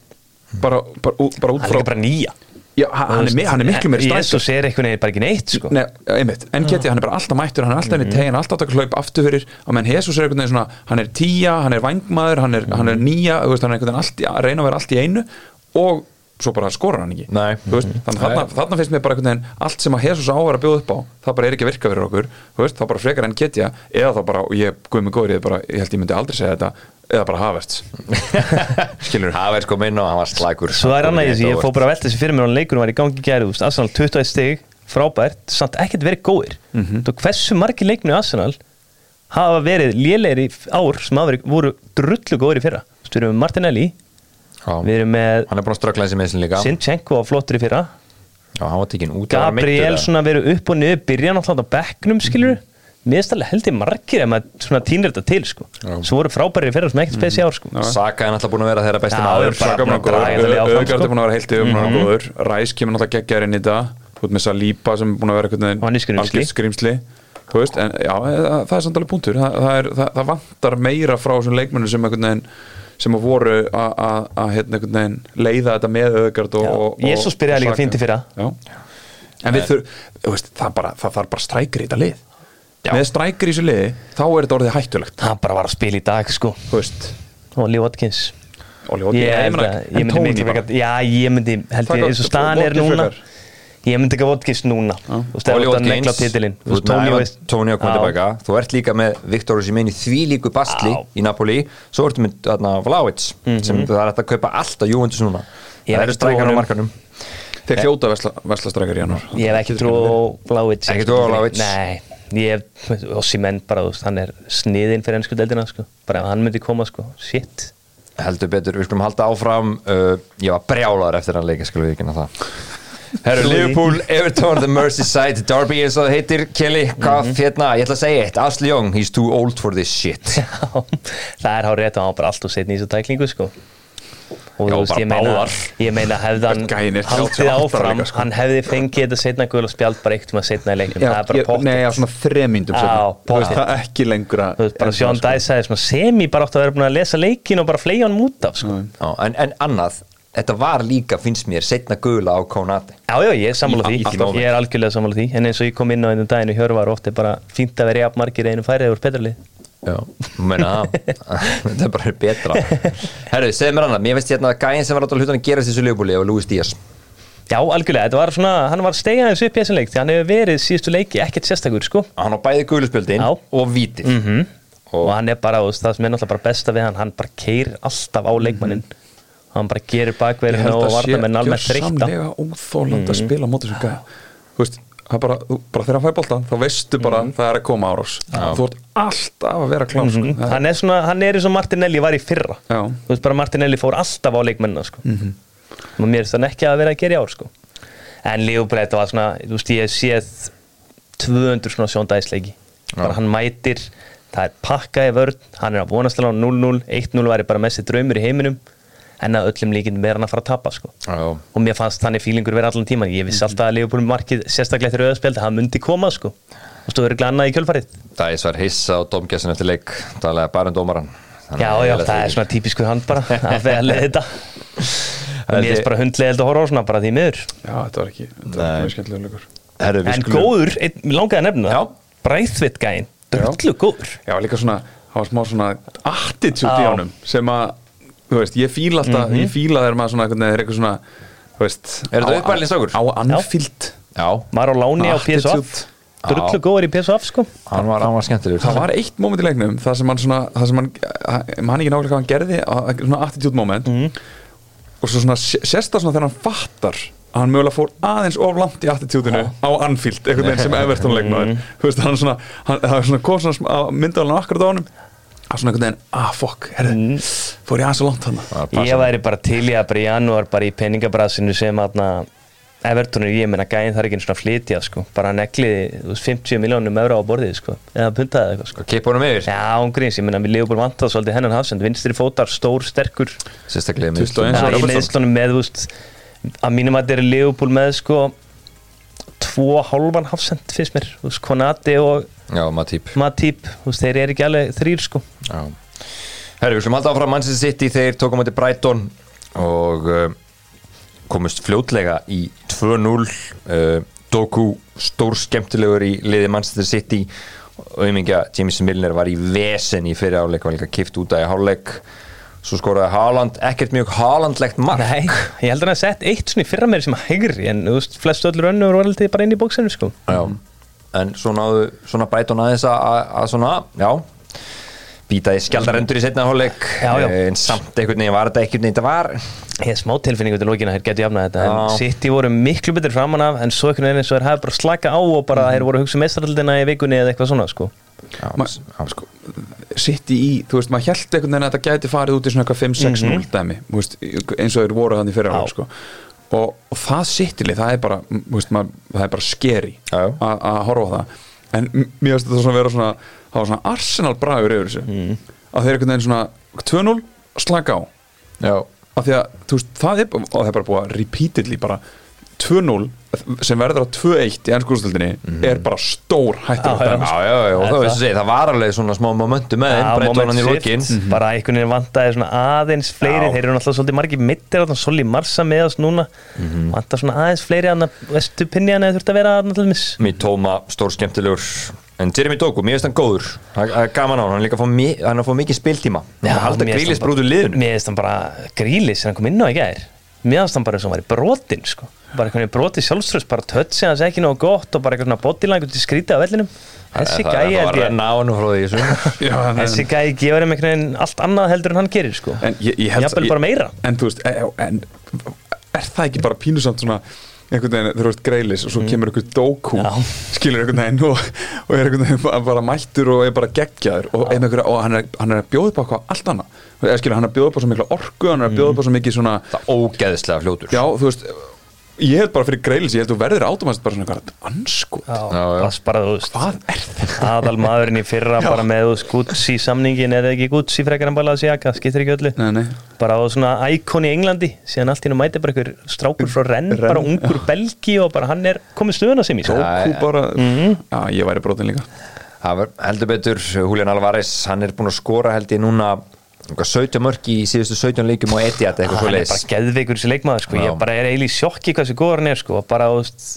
Bara, bara, bara út hann er frá líka bara nýja já, hann, er, mi- hann er miklu meiri strækir Jesus er einhvern veginn bara ekki neitt sko. Nei, einmitt, Nketiah hann er bara alltaf mættur hann er alltaf inn í tegin, alltaf að taka hlaup aftur fyrir. Og menn Jesus er einhvern veginn svona hann er tíja, hann er vangmaður, hann er, hann er nýja þú veist, hann er einhvern veginn allt, í- að reyna að vera allt í einu. Og svo bara skorar hann ekki. Nei. Þú veist, þannig að þarna, þarna finnst mér bara einhvern veginn allt sem að Jesus á að bjóða upp á það bara er ekki að virka fyrir okkur þú veist, þá bara frekar enn getja eða þá bara, og ég guð mig góður, ég, bara, ég held ég myndi aldrei segja þetta eða bara hafest [LAUGHS] skilur Það var sko minn og hann var slækur. Svo er annað í þessu, ég fór bara að velta þessi fyrir mér og leikunum var í gangi þú veist, Arsenal 21 stig frábært, samt ekkert verið góðir. Mm Mhm. -hmm. hversu margir leikmennu í Arsenal hafa verið lélegir í ár sem hafa verið, voru drullu góðir í fyrra? Þú veist, við erum með Martinelli, við erum með Hann er búin að ströggla þessi meðslinn líka. Sinchenko var flottur í fyrra. Já, hann var tekinn út Gabriel svona verið upp og niður byrja náttúrulega á bekknum skilur mér finnst alveg held ég margir ef maður svona týnir þetta til sko. Svo voru frábæri í fyrra sem ekkert spesi ár sko. Saka er náttúrulega búin að vera þeirra besti Já, maður. bara- Saka að sko. er búin að vera heilt yfir að sem er að þú veist, en já, það, er samt alveg punktur. Það, það, er, það, það vantar meira frá þessum leikmennum sem einhvern veginn sem að voru að- hérna leiða þetta með og, og Jesus byrjaði líka í fyrra. Já. en við þurfum, þú veist, það, bara, það þarf bara strækir í þetta lið. Já. með strækir í þessu liði, þá er þetta orðið hættulegt. Hann bara var að spila í dag sko. Lee Watkins. Óli Óli, ég, ég ég myndi já ég myndi held ég eins og staðan er Watkins núna. Ég myndi ekki Watkins núna. Þú veist Oli þú ert að negla titilinn. Þú Ivan Tóni að koma tilbaka. Þú ert líka með Viktor Osimhen í því líku bastli Já. í Napoli. Svo ertu með þarna, Vlaovic sem það er að kaupa allt á Juventus núna. Ég það eru á strækjar á markanum þeir hljóta strækir í janúar. Ég hef ekki trú á Vlaovic Ekki trú á Vlahovic? nei. Ég hef Ossimenn bara þú veist hann er sniðinn fyrir ennsku deildina sko. Bara ef hann myndi koma sko. Shit. Heldur betur, við skulum halda áfram. Uh, ég var brjálaður eftir hann leika skulum við ekki það Herru. Liverpool, Everton, the Merseyside Derby eins og það heitir, Kelly hvað Mhm. hérna, ég ætla að segja eitt Asli Young, he's too old for this shit [LAUGHS] Já, það er hár rétt og hann var bara allt og setni í þessu tæklingu sko og Já, þú veist, ég meina, ég meina hefði hann Gæinn er haldið 38 ára áfram, sko. hann hefði fengið þetta setna gula spjald bara eitt um að setna í leiknum, það er bara pott Nei, já, svona þremyndum það er ekki lengra þú veist, bara Sjón sko. Dæs sagði svona, semi bara átt að vera búin að lesa leikin og bara fleia hann út af sko. Já, en, en annað, þetta var líka finnst mér, setna gula á Konati já, já, ég er sammála Í- því, moment. ég er algjörlega sammála því. En eins og ég kom inn á einum daginn og Hjörvar ofti bara fínt að vera jafn margir einu færið úr betralið Já, það. [LAUGHS] Þetta er bara betra. Herru, segð mér annað, mér finnst hérna að gæðin sem var átt að hlutan að gerast þessu liðbúli og Luis Díaz. Já, algjörlega, þetta var svona, hann var stegaðis upp í þessum leik því hann hefur verið síðustu leiki ekkert sérstakur sko. Hann á bæði guðluspjöldin Já. og og, og hann er bara, það sem er náttúrulega bara besta við hann hann bara keirir alltaf á leikmannin hann bara gerir bakverðinu og að sé varna með almennt þreytta. gjörsamlega óþólandi að spila á móti sem gæja. Þú veist, það er bara, þú, bara þegar hann fær boltan þá veistu bara það er að koma árás. Þú ert alltaf að vera klár sko. Það er- hann er svona, hann er eins og Martinelli var í fyrra. Já. þú veist bara Martinelli fór alltaf á leikmennina sko. og mér finnst hann ekki að vera að gera í ár sko. en Leopold þetta var svona þú veist ég séð 200 svona sjóndæðisleiki bara hann mætir, það er pakkaði vörn hann er að vonast alveg á 0-0 1-0 væri bara mest draumur í heiminum en að öllum líkin vera hann að fara að tapa sko. Já. og mér fannst þannig fílingur vera allan tíman ég vissi alltaf að Leopold markið sérstaklega eftir auðarspjald það myndi koma sko. og stóður glannað í kjölfarið. Dæs var hissa á domgæssin eftir leik talaði bara um dómaran Já, já, það er svona típiskur hann bara [LAUGHS] að veðlega þetta. Og mér er bara hundlega held að horfa á svona bara því miður. Já, þetta var ekki, þetta var Nei. mjög skemmtilega leikur. Herru, við en skulum- góður, einn, langaði að nefna Já. það Bræðvitt gæinn, drullu góður. Já, líka svona, það var smá svona attitude í honum sem að, þú veist, ég fíla alltaf ég fíla þegar maður svona, er eitthvað svona þú veist, Er þetta á- uppalningsstrákur? Á Anfield. Já, var á láni á PSV Attitude. drullu góður í PSV sko. Hann var, hann var skemmtilegur. Það var eitt moment í leiknum það sem hann svona, það sem hann mann ekki nákvæmlega hvað hann gerði svona attitude moment. Og svo svona sé- sést það svona þegar hann fattar að hann mögulega fór aðeins of langt í attitúdinu á Anfield, einhvern veginn sem [LAUGHS] Everton leikmaður. Þú veist, hann svona, hann, það var svona kom svona myndaðalinn akkurat á honum að svona einhvern veginn, ah fuck, herri fór ég aðeins svo langt hann ég væri bara til í að bara í janúar bara í peningabrassinu sem aðna Everton er ég meina gæinn þar ekki einu svona flytja sko. Bara negliði þú veist, 50 miljónum euro á borðið sko. Eða puntaði eitthvað sko. Kipp honum yfir, Já, hún gríns, ég meina við Leopold vantað svolítið hennan hafsend, vinstri fótar, stór, sterkur. Sérstaklega með 21 Já, og í Robertson. meðslunum með, þú veist að mínum að þetta er Leopold með sko tvo hálfan hafsend fyrst mér, þú veist, Konati og Já, Matip. Matip, þú veist, þeir eru ekki alveg þrýr sko. Já. Herri, við slum halda áfram Manchester City þeir tókum átti Brighton og uh, komust fljótlega í 2-0 uh, Doku stór skemmtilegur í liði Manchester City. Og auðmingja James Milner var í vesen í fyrir áleik var líka kift út af í háleik svo skoraði Haaland, ekkert mjög Haalandlegt mark. Nei, ég heldur að hann hafi sett eitt svona í fyrra meiri sem hegri en þú veist, flestu öllur önnur var alltaf bara inn í bóksinu sko. Já, en svo náðu svona Brighton aðeins að, að, að svona, já býtaði skjaldarendur í setna já. en samt einhvern veginn var þetta einhvern veginn þetta var Ég hef smá tilfinningu til lókina að þeir getur jafnað þetta Já. en City voru miklu betur framan af en svo einhvern veginn eins og þeir hafi bara slaka á og bara þeir voru að hugsa um mestraraldina í vikunni eða eitthvað svona sko. Já, Ma- já, sko, sitt í, þú veist, maður held einhvern veginn að þetta gæti farið út í svona eitthvað 5-6-0 dæmi, þú veist, eins og þeir voru þannig fyrir ára, sko. Og, og það sittileg, það er bara veist, maður, það er bara skeri að að horfa það. En mér finnst þetta svona vera svona það var svona Arsenal bragur yfir þessu. Mm. að þeir einhvern veginn svona 2-0 slaka á. Já, af því að þú veist, það er, það er bara búið að repeatedly bara 2-0 sem verður á 2-1 í ennskúrstöldinni er bara stór hættur Já, já. já, já, já, og Það var alveg svona smá momentu með hann shift. lokin. bara einhvern veginn vantaði svona aðeins fleiri Já. þeir eru náttúrulega svolítið margir mittir þarna, Solli Marsa með oss núna. Mhm. vantar svona aðeins fleiri hann vestu pinni hann eða þurft að vera til dæmis? Mér tóma stór skemmtilegur. En Jeremy Doku, mér finnst hann góður. Það það er gaman á hann, hann er líka að fá, hann að fá mikið spiltíma. Hann er finnst grílis hann brútu liðinu. Mér finnst hann bara grílis sem hann kom inn á í gær. Mér finnst hann bara eins og hann var í brotin sko. Bara einhvern veginn brotið sjálfströðs bara tötsi hans ekki nógu gott og bara eitthvað svona bodylangur til skrítið á vellinum Þessi gæi Það var hann frá því þessu [LAUGHS] Já, en- Þessi gæi gefur þeim einhvern veginn allt annað heldur en hann gerir sko. en ég, ég held Jafnvel bara meira. en þú veist, e- en, er það ekki bara pínusamt svona einhvern veginn, þú veist greilis og svo kemur einhvern dókú, Mm. Já. skilur einhvern veginn og, og er einhvern veginn bara, bara mættur og er bara geggjaður og, og hann, er, hann er að bjóða upp á eitthvað allt annað skilur, hann er að bjóða upp á svo mikla orku hann er að bjóða upp á svo mikið svona Það ógeðslega fljótur já, þú veist, ég held bara fyrir greilis ég held þú verður átumast bara svona eitthvað anskot, Já, Já, já. hvað er þetta? aðal maðurinn í fyrra bara með Gucci samningin er það ekki Gucci frekar en bara að segja skiptir ekki öllu Nei, nei. bara á svona íkon í Englandi síðan allt í nú mæti bara einhver strákur frá Renn, Renn, bara ungur belgi og bara hann er komið stöðuna sem í sko. Dókú Já, bara, Mhm. já, ég væri brotin líka Það var heldur betur Julian Alvarez Hann er búin að skora held ég núna 17 mörg í síðustu 17 leikjum og Etihad eitthvað svo hann er bara geðveikur þessi leikmaður sko. Já. ég bara er eiginlega í sjokki hvað þessi góður hann er sko. bara, þú veist,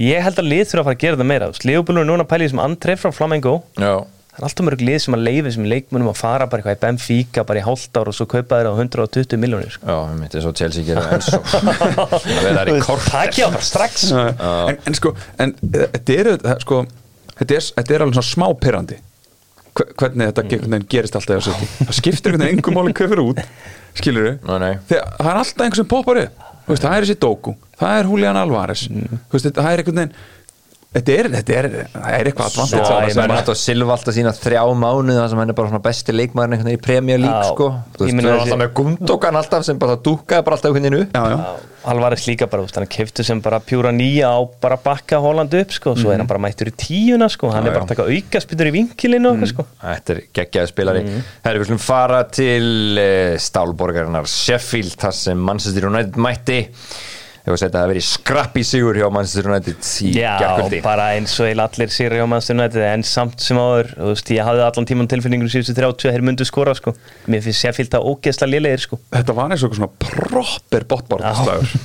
ég held að lið þurfa að fara að gera það meira Leopold er núna að pæla í sem Andrei frá Flamengo Já, það er alltaf mörg lið sem að leifi þessum leikmunum að fara bara eitthvað í Benfica bara í hálft ár og svo kaupa þeir á 120 miljónir sko. já, mitt er svo Chelsea gerir eins og Það verða þær í kort Takk já, bara strax en, en sko, en eh, þetta er, það, sko, þetta er, þetta er alveg svona smá pyrrandi hvernig þetta mm. gerist alltaf það skiptir einhvern veginn engum máli fyrir út skilur þegar það er alltaf einhver sem poppar upp. Það er þessi Doku, það er Julian Alvarez. Þetta- það er einhvern veginn þetta er, þetta er, það er eitthvað advantage Já, að ég það er meina- náttúrulega Silva alltaf sína þrjá mánuð þar sem hann er bara svona besti leikmaður einhvern veginn í Premier League Já, sko. Þú ég veist, erum þessi- alltaf með Gundogan alltaf sem bara dúkkaði bara alltaf veginn upp. Já, já. Alvarez líka bara, veist, hann keftu sem bara pjúra nýja á bara bakka Holland upp sko, svo er hann bara mættur í tíuna sko, hann Já, er bara að taka aukaspytur í vinkilinu og sko. Þetta er geggjaði spilari. Herri, við Ég var að segja að verið skrappi sigur hjá Manchester United í Já, gerkvöldi bara eins og eil allir sér hjá Manchester United en samt sem áður, þú veist, ég hafði allan tíman tilfinningur síðustu 30 að þeir myndu skora sko. mér finnst Sheffield að ógeðsla lélegir sko. þetta var eins og eitthvað svona proper botbarataslagur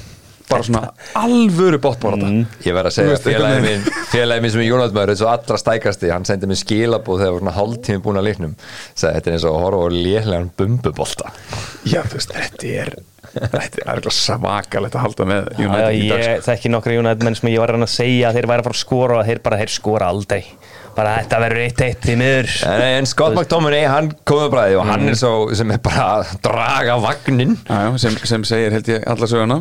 bara svona alvöru botbarata Ég verð að segja veist, félagið minn félagið minn sem er United maður þessu allra stækasti, hann sendi mér skilabóð þegar var svona hálftími búin að leiknum. Sagði þetta er eins og að já, þetta er eitthvað svakalegt að halda með Já, United í dag sko. ég þekki nokkra United menn sem ég var að segja að þeir væri að fara að skora og þeir bara, þeir skora aldrei. Bara þetta verður eitt eitt í miður. En, en Scott McTominay, hann komið bræði og Mm. hann er svo, sem er bara að draga vagnin Já, já, sem, sem segir held ég alla söguna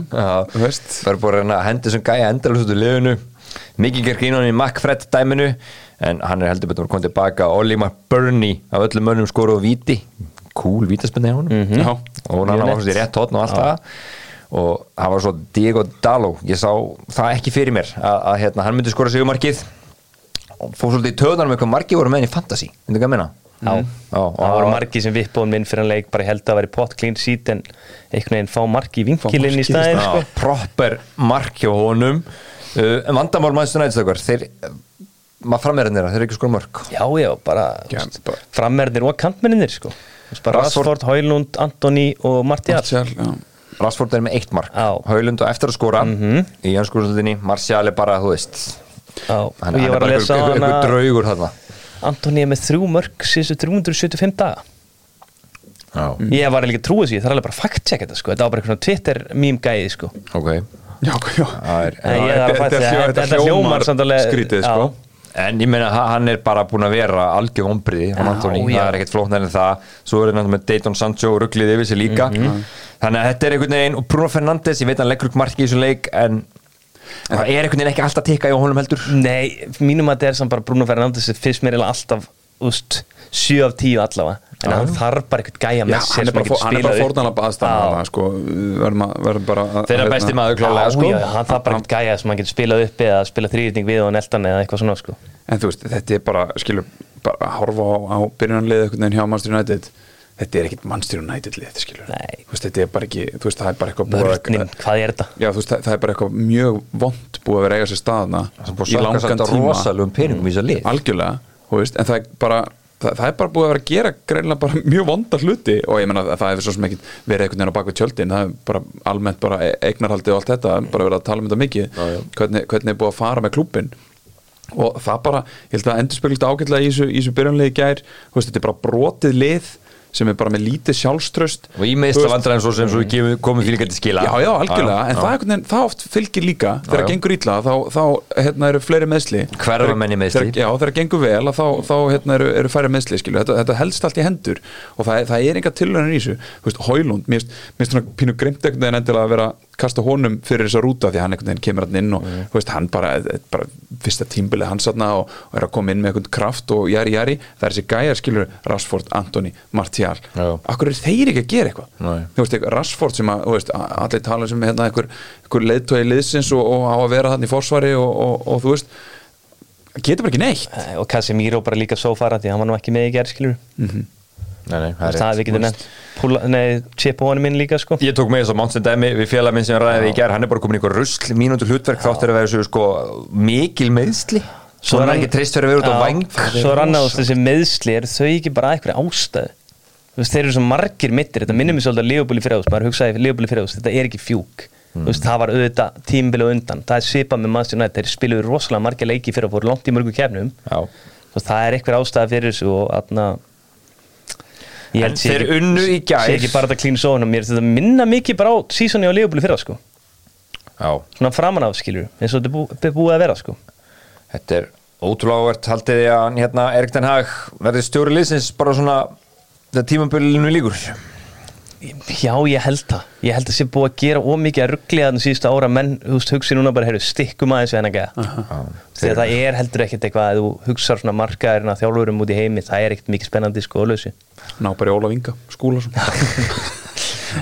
þú veist. Það er bara hendi sem gæja endalust út í liðinu. Mikið gerð grínan í Macfred dæminu En hann er heldur betur að koma tilbaka Ollie McBurney af öllum mönnum skoru og víti Cool vítaspinni á honum. Mhm. Já. Og hann var svona í rétt hotn og allt það. Og hann var svo Diego Dalo Ég sá það ekki fyrir mér Að, að hérna, hann myndi skora sigumarkið Og fór svolítið í töðanum eitthvað. Margir voru með henni í fantasy. Myndi ekki að minna Já, Já, og það voru margi sem vippbóðum minn fyrir hann leik. Bara held að vera pott clean sheet en einhvern veginn fá margi í vinkilinn markið í í staðinn Já, sko. proper mark hjá honum. Uh, en vandamál maður stundæðistökar þeir, maður frammeirinn þeirra, þeir eru ekki skor mörg Já, já, bara frammerðir og kantmenninir sko. Rashford- Højlund, Antoni og Martial. Martial, já. Rashford er með eitt mark. Já. Haulund og eftir að skora í jönskurslutinni Martial er bara, þú veist Já, hann, og ég hann er var að bara einhver draugur þarna. Antoni er með þrjú mörg síðustu 375 daga. Já, Ég var líka að trúa því, það er alveg bara fact-check þetta sko. Þetta var bara eitthvað Twitter meme gæði sko. Ok. Já, já. Það er, Nei, ég þetta- hljómar alveg skrítið, já. sko. En ég meina, ha- hann er bara búin að vera algjör ombriði, hann Antoni, það er ekkert flóknar en það. Svo er hann með Dayton Sancho og rugglið yfir sig líka. Mhm. þannig að þetta er einhvern veginn, og Bruno Fernandes ég veit hann leggur ekki marki í þessum leik en það er einhvern veginn ekki alltaf tikka í honum heldur. Nei, mínum að þetta er samt bara Bruno Fernandes fyrst mér eiginlega alltaf úst, 7 af 10 allavega en hann þarf bara eitthvað gæja með sér sem bara, hann getur hann er bara spilað upp. fórnanlega baðstæðan sko, verðum, að, verðum bara að- Þeirra besti maður klálega sko. hann þarf bara eitthvað gæja sem hann getur spilað upp eða spila þrýrning við og neltan eða eitthvað svona sko. En þú veist, þetta er bara, skilur, bara að horfa á, á byrjunarlið einhvern veginn hjá Manchester United. Þetta er ekkit Manchester United lið, skilur. Veist, þetta er bara ekki, þú veist, það er bara eitthvað Vörninn, hvað er þetta? Já, þú veist, það, það er bara eitthvað mjög vond búið að vera að eiga sér staðna í þú veist, en það er bara það, það er bara búið að vera að gera greinlega bara [LAUGHS] mjög vonda hluti. Og ég menna að það hefur svo sem ekkit verið einhvern veginn á bakvið tjöldin. Það er bara almennt bara e- eignarhaldi og allt þetta bara verið að tala um þetta mikið. Hvernig, hvernig er búið að fara með klúbbin og það bara, ég held að endur speglist ágætlega í þessu, í þessu byrjanlegi gær. Veist, þetta er bara brotið lið sem er bara með lítið sjálfströst. Og í meðsla vandræðin svo sem svo komum fyrir til skila. Já, já, algjörlega, en það, er einhvern veginn, það oft fylgir líka. Þegar já. það gengur ítla, þá, þá hérna, eru fleiri meðsli Hverfa Þegar- menn í meiðsli. þegar- Já, þegar það gengur vel, þá, þá hérna, eru, eru færri meðsli. Þetta, þetta helst allt í hendur. Og það, það er enga tilhörnir í þessu. Hólund, mér finnst- svona pínu grimt einhvern veginn endilega að vera kasta honum fyrir þessa rúta því hann einhvern veginn kemur hann inn og Mm. veist, hann bara, er bara fyrsta tímbilið hans þarna og, og er að koma inn með einhvern kraft og jæri jæri, það er þessi gæjar skilur Rashford, Antoni, Martial. Já. Akkur er þeir ekki að gera eitthvað? Veist, Rashford sem að, veist, allir tala sem hérna einhver, einhver leiðtói liðsins og, og á að vera þannig í forsvari og, og, og þú veist getur bara ekki neitt. Eh, og Casemiro bara líka svo fara því hann var nú ekki með í gerð skilur Nei, nei, það, það það er við getum nefnt púla, nei, chip á honum inn líka sko. Ég tók með þess að Monsen Demi við félag minn sem ræði í gær, hann er bara komin í einhver rusl mínútur hlutverk þáttur að vera svo sko mikil meðsli svo hann er ekki treyst fyrir að vera út á Já, væng svo er þú veist, þessi meðsli er þau ekki bara eitthvað veist, þeir eru svo margir mittir þetta minnum mig svolítið að Leopold í fyrraðus maður hugsaði Leopold í fyrraðus, þetta er ekki fjúk. Þú veist, það var auðvitað tímbil og undan það er svipað með Manchester United, þeir spiluðu rosalega margir leiki fyrir að fóru langt í mörgu kefnum það er eitthvað ástæða fyrir þessu og atna, ég En þeir unnu í gær. sé ekki bara þetta klín sóðun og mér þetta minna mikið bara á sísoni á í fyrra sko. Já, svona framan af skilur, eins og þetta bú- þetta er búið að vera sko. Þetta er ótrúlega áhvert haldið því að hérna, Erik Den Hag verði stjóri liðsins bara svona þegar tímabilinu líkur Já, ég held það. Ég held að sé búið að gera ómikið að rugglega þannig síðustu ára menn, þú veist, hugsi núna bara, heyrðu, stikkum aðeins við hennar gæða. Því að það er heldur ekkert eitthvað að þú hugsar svona markaðurinn að þjálfurum út í heimi, það er ekkert mikið spennandi sko að lausi. ná bara í Óla Vinga, skúla [LAUGHS]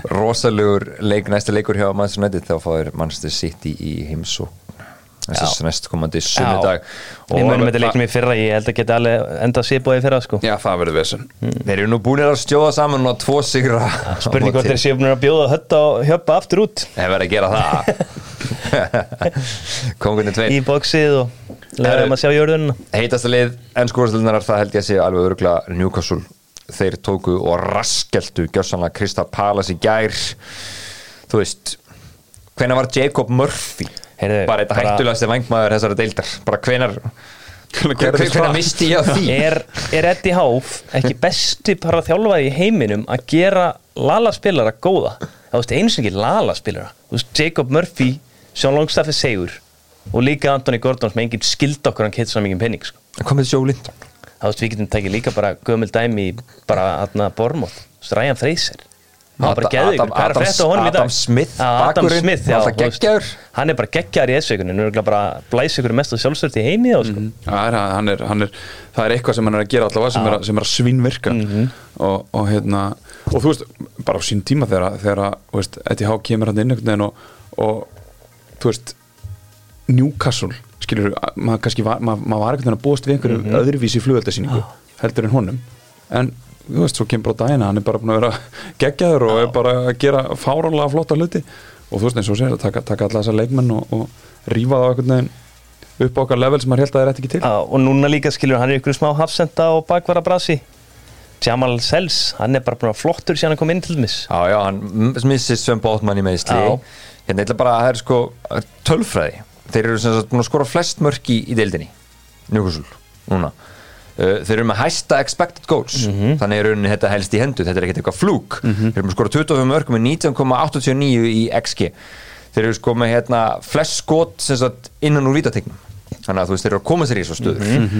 Rosalegur leik, næsta leikur hjá Manchester United þá fáir Manchester City í heimsók þess að næstkomandi sunnudag Við munum þetta leiknum í fyrra, ég held að geta alveg enda sébúið í fyrra sko. já, það verður vesen. Þeir eru nú búinir að stjóða saman og tvo sigra Spurning hvort þeir séu búin að bjóða hötta og hjöppa aftur út. Þeir verða að gera það. [LAUGHS] Kongunni tveir. Í bóksið og leður þeim að sjá jörðunina. Heitasta lið ennskúrastilnarar það held ég að sé alveg öruglega Newcastle. Þeir tóku og raskeltu gjössanlega Krista Palas í gær. Þú veist hvenær var Jacob Murphy Heyrðu, bara þetta bara- hættulegasti vangmaður þessara deildar bara hvenar hvenar misti ég á því Er, er Eddie Háf ekki besti bara þjálfaði í heiminum að gera Lala spilara góða? Það veist einu sem ekki Lala spilara. Veist, Jacob Murphy, Sean Longstaff er segur og líka Anthony Gordon sem enginn skildi okkur hann keitt svo mikið penning sko. komið Joe Linton Það veist, við getum tekið líka bara gömul dæmi bara aðna Bormóð, Ryan Fraser hann var bara Adam- Adam- Adam- Smith, Adam bakvörðurinn, Smith, já, veist, hann er bara geggjaður í S-veikunni, nú er bara blæs ykkur mest að sjálfstört í heimi og sko. það er, hann er, hann er, það er eitthvað sem hann er að gera allavega sem að- sem er að svínvirka. Og, og hérna og þú veist, bara á sín tíma þegar, Eddie Há kemur hann inn og, og þú veist Newcastle, skilur maður var, maður, maður var veginn að búast við einhverju öðruvísi flugöldasýningu heldur en honum. En þú veist, svo kemur bara dagina hann er bara búin að vera geggjaður og er bara að gera fáránlega flotta hluti. Og þú veist eins og segir að taka, taka alla þessa leikmenn og, og rífa það á einhvern veginn upp á okkar level sem maður held að það er ekki til. Já, og núna líka skilur hann er ykkur smá hafsenda og bakvara brasi. Jamal Sells, hann er bara búin að vera flottur síðan hann kom inn til dæmis. Já, já, hann m- missir Sven Bóttmann í meðsli. Hérna, ætla bara að það er sko tölfræði. Þeir eru sem sagt búin að skora flest mörk í, í deildinni. Newcastle, núna Þeir eru með hæsta expected goals. Þannig er rauninni þetta helst í hendu Þetta er ekkert eitthvað flúk. Þeir eru með skora 25 mörk með 19,89 í XG Þeir eru sko með hérna flest skot sagt innan úr vítategnum Þannig að þú veist, þeir eru að koma sér í svo stöður.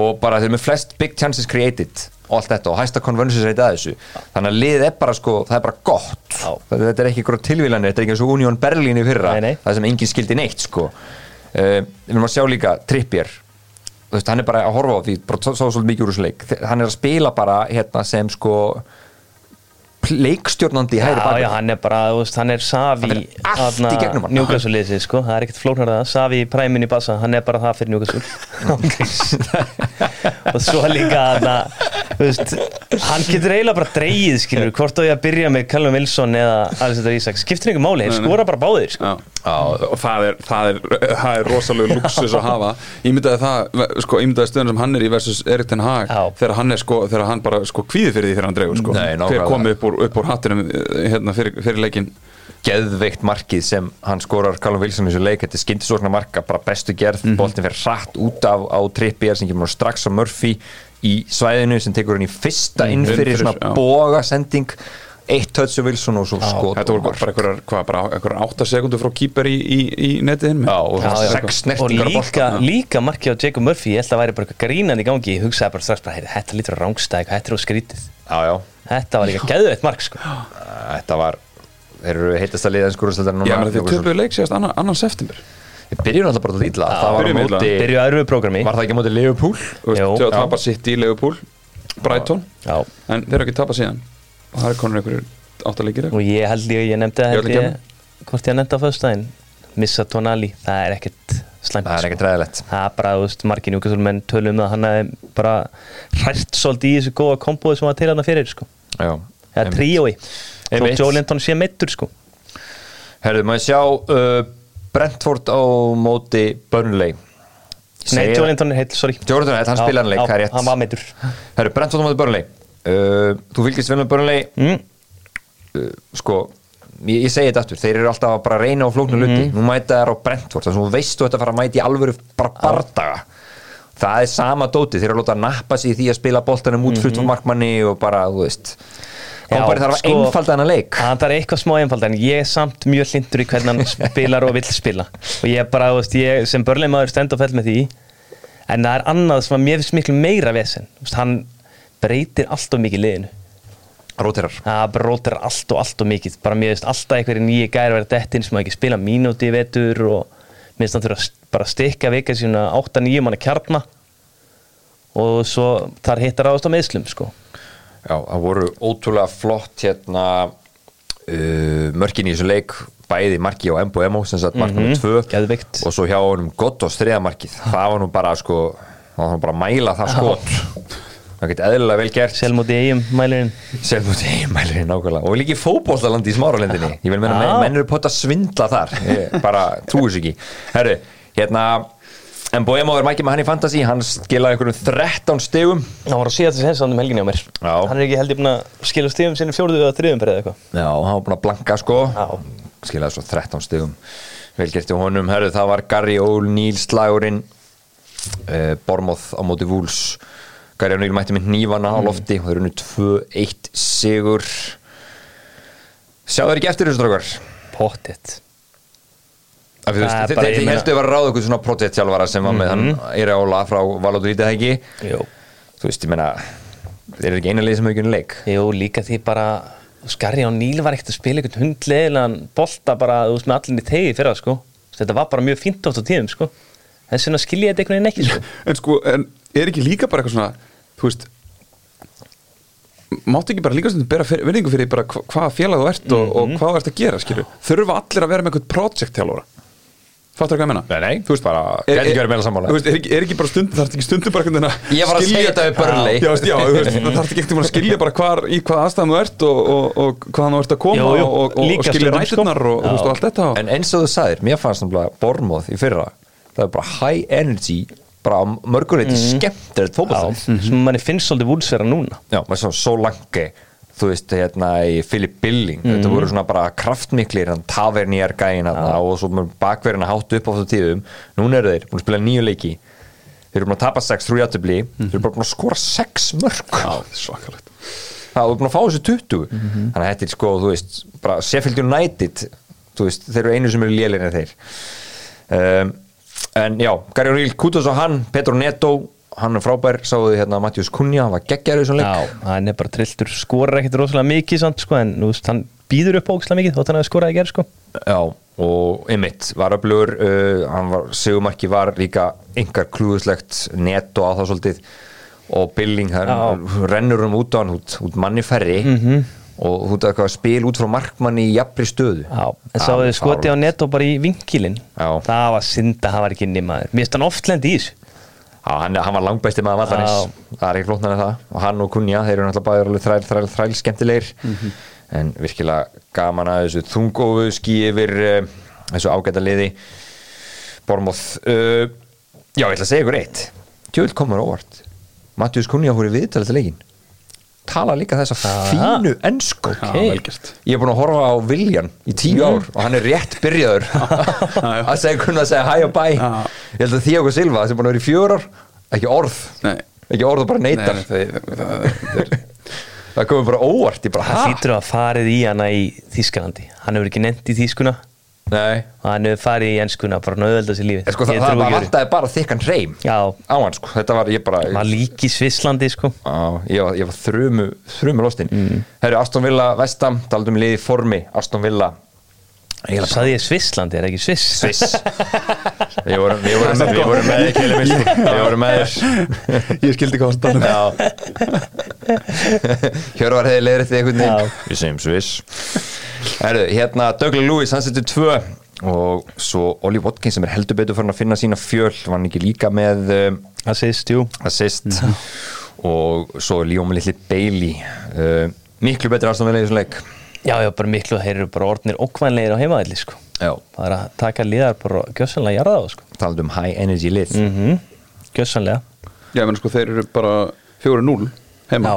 Og bara þeir eru með flest big chances created og allt þetta og hæsta conversions rate að þessu. Þannig að liðið er bara sko, það er bara gott. Já. þetta er ekki einhverjum tilvílanir, þetta er ekki eins og Union Berlin í fyrra, Nei, nei. það sem enginn skildi neitt sko. Uh, við erum að sjá líka Trippier, þú veist, hann er bara að horfa á því, bara sá svolítið mikið úr þessu leik. Hann er að spila bara hérna sem sko leikstjórnandi í hægri Já, bakvörð. já, hann er bara, veist, hann er Savi Hann er allt í gegnum hann. Newcastle-liðsins, sko, það er ekkert flóknar það. Savi í præmin í bassa, hann er bara það fyrir Newcastle. [LAUGHS] [LAUGHS] Og svo líka hann þú veist, hann getur eiginlega bara dreigið, skilur, hvort á ég að byrja með Callum Wilson eða Alexander Isak. Skiptir einhver máli, þeir skora bara báðir sko. Já, og það er, það er, það er rosalega luxus að hafa. Ímyndaði það, sko, ímyndaði stöðun sem hann er í versus Erik Ten Hag þegar hann er sko, þegar hann bara sko fyrir úr, upp úr hattinum eh, hérna fyrir, fyrir leikin geðveikt markið sem hann skorar Callum Wilson í þessu leik, þetta er skyndisóknar marka bara bestu gerð, mm boltin fyrir hratt út af á Trippier sem kemur strax á Murphy í svæðinu sem tekur hann í fyrsta inn fyrir Innfyrir, svona já. boga sending eitt tötsu Wilson og svo skot Þetta voru bara einhverjar, hvað, bara einhverjar 8 sekundur frá kýper í, í, í netið hinn Já, og Já, já. sex og líka, líka markið á Jacob Murphy. Ég held að væri bara grínandi í gangi. Ég hugsaði bara strax bara, þetta lítur á rángstæk þetta er á skrítið, Já, já, þetta var líka geðveitt mark sko. þetta var þeir eru heitast að liða enskurústöldar Já, núna menn þeir töpuðu leik síðast annan, annan september. Við byrjum alltaf bara að lítla það var á móti, byrjuðu að öðru prógrami var það ekki á móti Liverpool? Þú veist, Jú. Þegar Já. tapar sitt í Leopold Brighton, Já. en þeir eru ekki tapað síðan. Og það er konur einhverjur áttalegir og ég held ég, ég nefndi það öllum held ég, hvort ég nefndi það fyrstæðin missa Tonali, það er ekkert slæmt það er sko. ekkert ræðilegt það er bara, þú veist, margir njúkastólmenn tölum um það hann hefði bara hrært svolítið í þessu góða kombóði sem var til hann fyrir sko. Já, eða einmitt. tríói þó Joe Linton sé meittur sko. Herðu, maður sjá uh, Brentford á móti Burnley nei, Joe Linton er heill, sorry Jordan Hett, hann Já, spilar hann leik, það er rétt hann var meittur Herru, Brentford á móti Burnley uh, Þú fylgist vel með Burnley mm. uh, Sko, ég, ég segi þetta aftur Þeir eru alltaf að bara reyna á flóknu luti Mhm. Nú mæta þær á Brentford Þannig að þú veist þú þetta fara að mæta í alvöru bara bardaga. Það er sama dóti Þeir eru að láta nappa sig í því að spila boltanum út mm markmanni og bara, þú veist. Kompari þarf að sko, einfalda hennar leik. hann þarf eitthvað smá einfald en ég er samt mjög hlindur í hvernig hann spilar og vill spila. Og ég bara, þú veist, ég sem börleimaður stend og fell með því en það er annað sem að mér finnst miklu meira vesen. Hann breytir allt og mikið liðinu Róterar. Það brótir allt og allt og mikið. Bara mér finnst alltaf einhverju nýju gæri verið dettin sem að ekki spila mínúti í vetur og mér finnst hann þurfa að bara stikka vika sína 8-9 manna kjarna og svo þar hittar ást á meðslum sko. Já, það voru ótrúlega flott hérna uh, mörkin í þessu leik bæði marki á Embo Emo sem sagt mark Mhm, nummer tvö geðveikt. og svo hjá honum gott og striða markið. Það var nú bara sko það var nú bara að mæla það skot það geti eðlilega vel gert. Selmóti eigum mælirinn Selmúti eiginmælirinn nákvæmlega. Og líka í fótbollalandi í smáralendinni ég vil meina Já. menn, eru pott að svindla þar. Ég bara trúi sér ekki. Herru, hérna en Boemo er mækið með hann í Fantasy. Hann skilaði einhverjum 13 stegum hann var að síða þessi hensan um helginni á mér. Já. hann er ekki held ég búin að skila stíðum sinni fjóruðu eða þriðum fyrir eitthvað. Já, hann var búin að blanka sko. Já. skilaði svo 13 stegum vel gert hjá honum, herru það var Gary O'Neill slagurinn uh, Bormoth á móti Vúls O'Neill mætti með nývana á lofti og það eru nú 2-1 sigur. Sjáðu þeir ekki eftir þessu drókar? pottitt er meina- heldur að vera ráð okkur svona projekttjálfara sem var með hann er ála frá Valóttur Ítið ekki? Jú. Þú veist, ég meina þeir eru ekki eina leið sem er ekki unni leik. Jú, líka því bara á Níl var ekkert að spila einhvern hundlegilegan bolta bara, þú veist, með allinni tegi fyrir það, sko. Þetta var bara mjög fínt átt á tíðum, sko. Þess vegna skilja ég þetta einhvern veginn ekki, sko. En sko, en er ekki líka bara eitthvað svona Þú veist Máttu ekki bara líka stundum bera virðingu fyrir bara hva- hvaða félag þú ert og, og hvað þú ert að gera, skilju Þurfa allir að vera með eitthvað project-þjálfara Fattar hvað ég menna? Nei, nei, Þú veist bara, er, er, er, er ekki bara stundum, þarf ekki stundum bara að Ég var að skilja- segja þetta við Burnley. Já, já, það [LAUGHS] þarf ekki ekkert að skilja bara hvar, í hvað aðstæðum þú ert og, og, og hvaðan þú ert að koma jú, og, skilja sko. ræturnar og, og, þú veist, og allt þetta. En eins og þú sagðir, mér fannst náttúrulega Bormóð í fyrra það er bara high energy bara mörguleiti mm. skemmtilegt Já, fótbolta sem manni finnst svolítið Wolves vera núna. Já, maður svo Solanke þú veist, hérna í Philip Billing Mhm. þetta voru svona bara kraftmiklir hann tavernýjar gæin hérna og svo bakverðina hátt upp á þessu tíðum. Núna eru þeir búin að spila nýju leiki. Þeir eru búin að tapa 6, 3 játtöfli þeir eru bara búin að skora 6 mörg Já, svakalegt. Það er búin að fá þessu 20 þannig að þetta er sko, þú veist, bara Sheffield United þú veist, þeir eru einu sem eru lélegin þeir. Um, en já, Gary O'Neill, Kutos og hann Petro Neto, hann er frábær sáðu þið hérna Mattius Kunja, hann var leik Já, hann er bara trilltur, skorar ekkert rosalega mikið samt, sko, en nú hann býður upp ógislega mikið þótt hann hefði skorað í gerð sko. Já, og Emmitt var öflugur uh, hann var, segumarki var líka engar klúðuslegt netto á það svolítið og Billing, Já. rennur um út á hann út, út manni færri Mhm. Og þú veit að spil út frá markmanni í jafnri stöðu. Já, en sá þið skoti á netto bara í vinkilinn? Já. það var synd að hann var ekki inni maður. Mér finnst hann oft lendi í þessu. Já, hann, hann var langbæsti maður vallarins. Það er ekki flótnar en það. Og hann og Kunja, þeir eru náttúrulega bæður alveg þræl, þræl, þræl skemmtilegir. Mhm. en virkilega gaman að þessu þungófu skí yfir uh, þessu ágæta liði Bormoth uh, Já, ég ætla að segja ykkur eitt. Tjöld komur óvart. Mattius Kunja hóri viðtalið til leikin tala líka þessa fínu ennsku Já, vel gert. Ég er búin að horfa á Viljan í tíu ár og hann er rétt byrjaður. [LAUGHS] Að segja kunna að segja hæ og bæ Já. Ég held að Þíago Silva sem er búin að vera í fjör ár ekki orð, Nei, ekki orð og bara nei, neytar nei það, það, það, það, það komið bara óvart ég bara, hann hæ? hlýtur að farið í hana í Þískalandi hann hefur ekki nefnt í Þískuna Nei, hann hefur farið í enskuna bara nöðvelda sér lífið. En sko það, það öðru. vantaði bara þykkan hreim Já, á hann sko, þetta var ég bara hann var lík í Svisslandi sko. Á, ég, var, ég var þrumu, þrumu lostin mm. Herru, Aston Villa Vestam, taldum liði í formi. Aston Villa Eiginlega Saði ég Svisslandi, er ekki Sviss? Sviss. Við [LAUGHS] vorum, við vorum, við vorum með. Við vorum með Ég skildi Já. Hjörvar hefði leiðrætt við einhvern Já. veginn Við segjum Sviss. Herru, hérna Douglas Lewis, hann setur tvö. Og svo Oli Watkins sem er heldur betur fyrir að finna sína fjöl var hann ekki líka með um, Það segist, jú. Assist. Og svo Líóma litli Bailey. Uh, miklu betur aðstofn vel í þessum leik Já, já, bara miklu, þeir eru bara orðnir okkvænlegir á heimaðalli sko. Já, Það er að taka liðar bara gjössanlega jarða á sko. Talað um high energy lið. Mm Gjössanlega Já, menn sko þeir eru bara 4-0 heima. Já,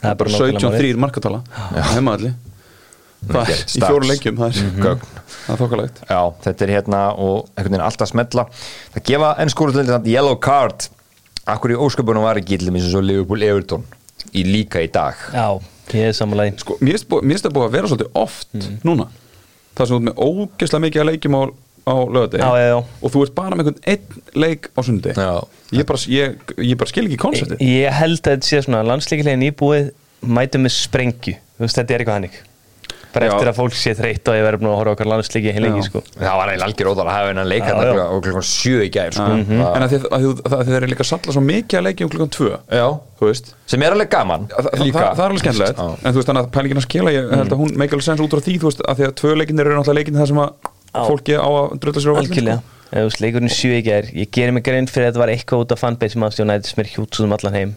það er bara bara nákvæmlega 17-3 markatala heima allir Það er í fjóru leikjum, það er Gögn. Það er þokkalegt. Já, þetta er hérna og einhvern veginn alltaf smetla það gefa enn skóruðlega samt yellow card. Akkur í ósköpunum var ekki til eins og Liverpool Everton í líka í dag? Já, ég er samanlega Sko, mér finnst það búið að vera svolítið oft Mhm. núna. Það sem ert með ógeðslega mikið að leikjum á, á já. og þú ert bara með einhvern einn leik á sundi Já. ég, bara, ég, ég bara skil ekki konseptið. Ég held að þetta sé svona landsleikilegin íbúið mætum með sprengju. Þú veist, þetta er eitthvað hannig bara Já. eftir að fólk sé þreytt og ég verður búin að horfa okkar landsleiki heilengi sko. Það var eiginlega algjör óþar að hafa hennan leik klukkan- og klukkan sjö í gær sko. en Það- að þið, að þið, að þið er líka að salla svo mikið að leikjum klukkan tvö Já, þú veist. Sem er alveg gaman Þa, það, líka. það, er alveg skemmtilegt. En þú veist þannig að pælingin að skila ég held að hún make alveg sens út frá því þú veist að því að tvö leikinir eru náttúrulega leikinir þar sem að fólki á að drölla sér á Eða, þú veist, leikurinn sjö í gær Ég gerir mig grein fyrir að þetta var eitthvað út af fanbase sem aðstjóna United sem er hjútsum um allan heim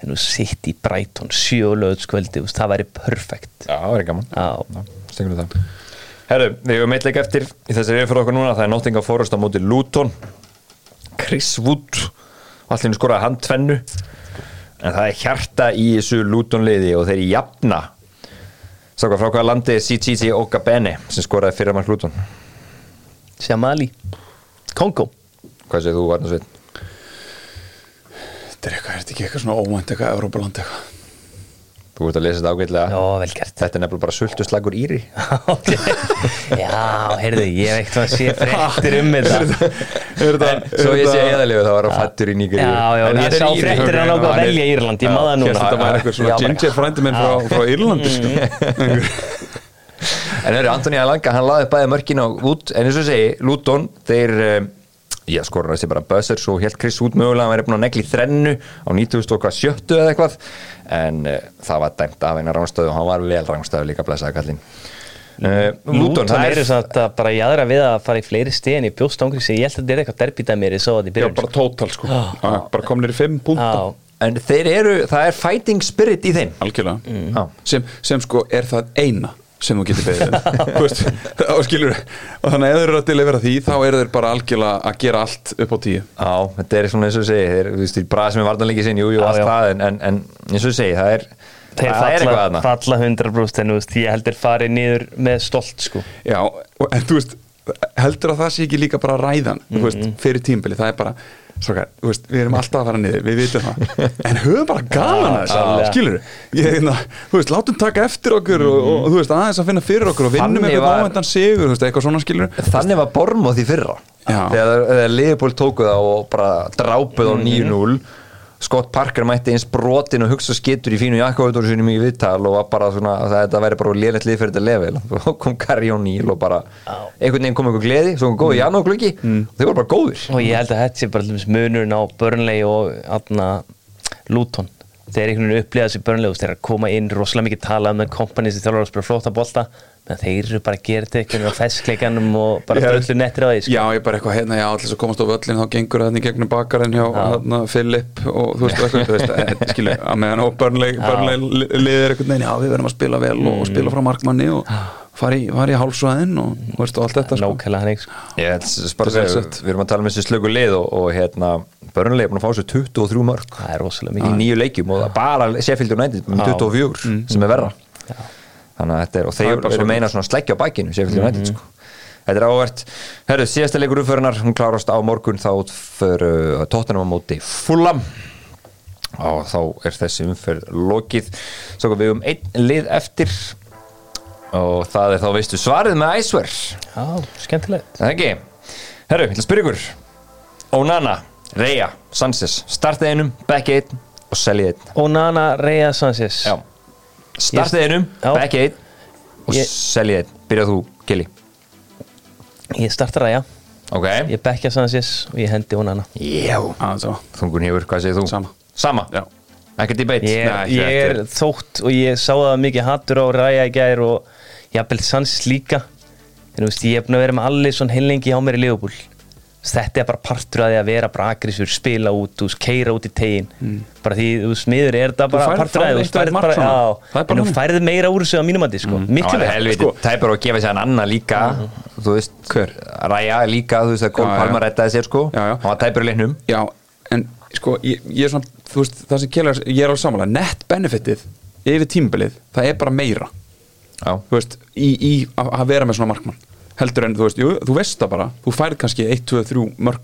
En þú sitt í Brighton sjö og löðskvöldi Það væri perfekt. Já, það er gaman. Já, Stengur við það. Herru, við hefum eitt leik eftir í þessari yfir fyrir okkur núna það er Nottingham Forest á móti Luton. Chris Wood allir skoraði hann tvennu en það er hjarta í þessu Luton liði og þeir jafna. Sáka frá hvaða landi CCC Okabene sem skoraði fyrir mark Luton? Shamali Kongo. Hvað segir þú, Arnarsveit? Þetta er eitthvað, er þetta ekki eitthvað svona óvænt eitthvað, Európaland eitthvað? Þú ert að lesa þetta ágætlega. Já, vel gert. Þetta er nefnilega bara sultu slagur íri [LAUGHS] Já, heyrðu, ég hef eitthvað að sé fréttir um þetta. Er þetta, Svo ég sé eðalegu þá var hann fættur í Nígeríu. Já, já, En ég sá Íri. fréttir að náttúrulega velja Írland, ég maður núna. Hérst þetta var eitthvað svona ginger frændi minn frá, frá Írlandi sko. En það er Antoni Alanga, hann laði bæði mörkin á út, en eins og segi, Luton, þeir, já skorur þessi bara buzzer, svo helt Chris út. Mögulega, hann væri búin að negli þrennu á 90 og hvað sjöttu eða eitthvað, en uh, það var dæmt af eina rángstöðu og hann var vel rángstöðu líka blessaði kallinn. Uh, Lúton það samt að bara jæðra við að fara í fleiri stegin í bjóstangri sem ég held að þetta er eitthvað derbítað mér ég sá þetta í Já, byrjun bara tótal sko. Já, bara komnir í fimm púnta Já, En þeir eru, það er fighting spirit í þeim. algjörlega. Já. sem, sem sko er það eina sem þú getur beðið um. [LAUGHS] Og skilur og þannig að ef þeir eru að delivera því þá eru þeir bara algjörlega að gera allt upp á tíu. Já, þetta er svona eins og þú segir þeir, þú veist, í bræð sem er vartanleiki sinn, jú, jú, Já, allt það en, en, en eins og þú segir, það er Þeir það er eitthvað falla, þarna. falla 100% en þú veist, ég heldur farið niður með stolt sko. Já, og, en þú veist heldur að það sé ekki líka bara ræðan þú veist, fyrir tímbili, það er bara Þú veist, við erum alltaf að fara niður, við vitum það. [LAUGHS] En höfum bara gaman að þessu skilur ég, hérna, þú veist, látum taka eftir okkur og, og, þú veist, aðeins að finna fyrir okkur og vinnum eitthvað óvendan sigur, þú veist, eitthvað svona skilur Þannig var Bormóð í fyrra. Já. Þegar, þegar Leopold tóku það og bara drápuð á 9-0 Scott Parker mætti eins brotin og hugsa skittur í fínu jakkavötur sinum í viðtal og var bara svona að þetta væri bara lélætt lið fyrir þetta level. [LAUGHS] Og kom Gary O'Neill og bara einhvern veginn kom einhver gleði, svo kom góð í janúarglöggi og þeir voru bara góðir. Og ég held að þetta sé bara til dæmis munurinn á Burnley og aðna Luton. Þeir einhvern veginn upplýða þessi Burnley og þeir eru að koma inn rosalega mikið tala um það kompani sem þjálfur að spila flóta bolta. menn þeir eru bara að gera þetta veginn á festkleikanum og bara Já. dröllu nettir á því sko. Já, ég bara eitthvað hérna, já, allir sem komast á völlin þá gengur það í gegnum bakarinn hjá hérna, Philip og þú veist, og eitthvað, þú veist, [LAUGHS] eh, skilur, að meðan og börnleg, börnleg liðir eitthvað, neina, já, við verðum að spila vel og spila frá markmanni og fara í, í hálfsvæðin og, þú veist, og allt þetta, sko. nákvæmlega hann sko. Ég held bara að er við erum að tala um þessi slöku lið og, og hérna, börnlega er búin að fá sér 23 mörg það er rosalega í nýju leikjum og bara Sheffield United með Já. 24 sem er verra þannig að þetta er, og er þeir meina svona sleggja á bakinu Sheffield United sko. þetta er ávert herru, síðasta leikur uppförunar, hún klárast á morgun þá fyrir tóttunum á móti Fulham. Og þá er þessi umferð lokið. Svo við um einn lið eftir. Og það er þá veistu svarið með æsver já, skemmtilegt. Það ekki? Herru, ég ætla að spyrja ykkur. Onana, Reya, Sanchez. Startið einum, back 1 og seljið einn. Og Nana Reyes Sanchez. Já Startið einum, Já. back 1 og Ég- seljið einn Byrjað þú, Gilly ég starta Raya, Ok ég bekkja Sanchez og ég hendi og Nana Já. Þungun hefur, hvað segir þú? Sama. Sama? Já. Ekkert debate? ég, Nei, ég er þótt og ég sá það mikið hattur á Raya í gær og jafnvel Sanchez líka en þú veist, ég búin að vera með allir svona heilengi á mér í Liverpool þetta er bara partur af því að vera bara aggressur, spila út, þú veist, keira út í tegin bara því, þú veist, miður er þetta bara partur af því, þú færð og bara, já, Það er bara en þú færð meira úr þessu á mínum að sko, Það miklu meira. helviti. Sko. tæpur að gefa sér hann annan líka. Þú veist, Hver? Ræja líka, þú veist að Gól Já, já. Palma rettaði sér sko. Já, já. Hann var tæpur í leiknum. Já, en sko, ég, ég er svona, þú veist, það sem kemur, ég er alveg samanlega, net benefitið yfir tímbilið, það er bara meira, Já, í, í að að vera með svona markmann, heldur en, þú veist, jú, þú veist það bara, þú færð kannski 1, 2, 3 mörg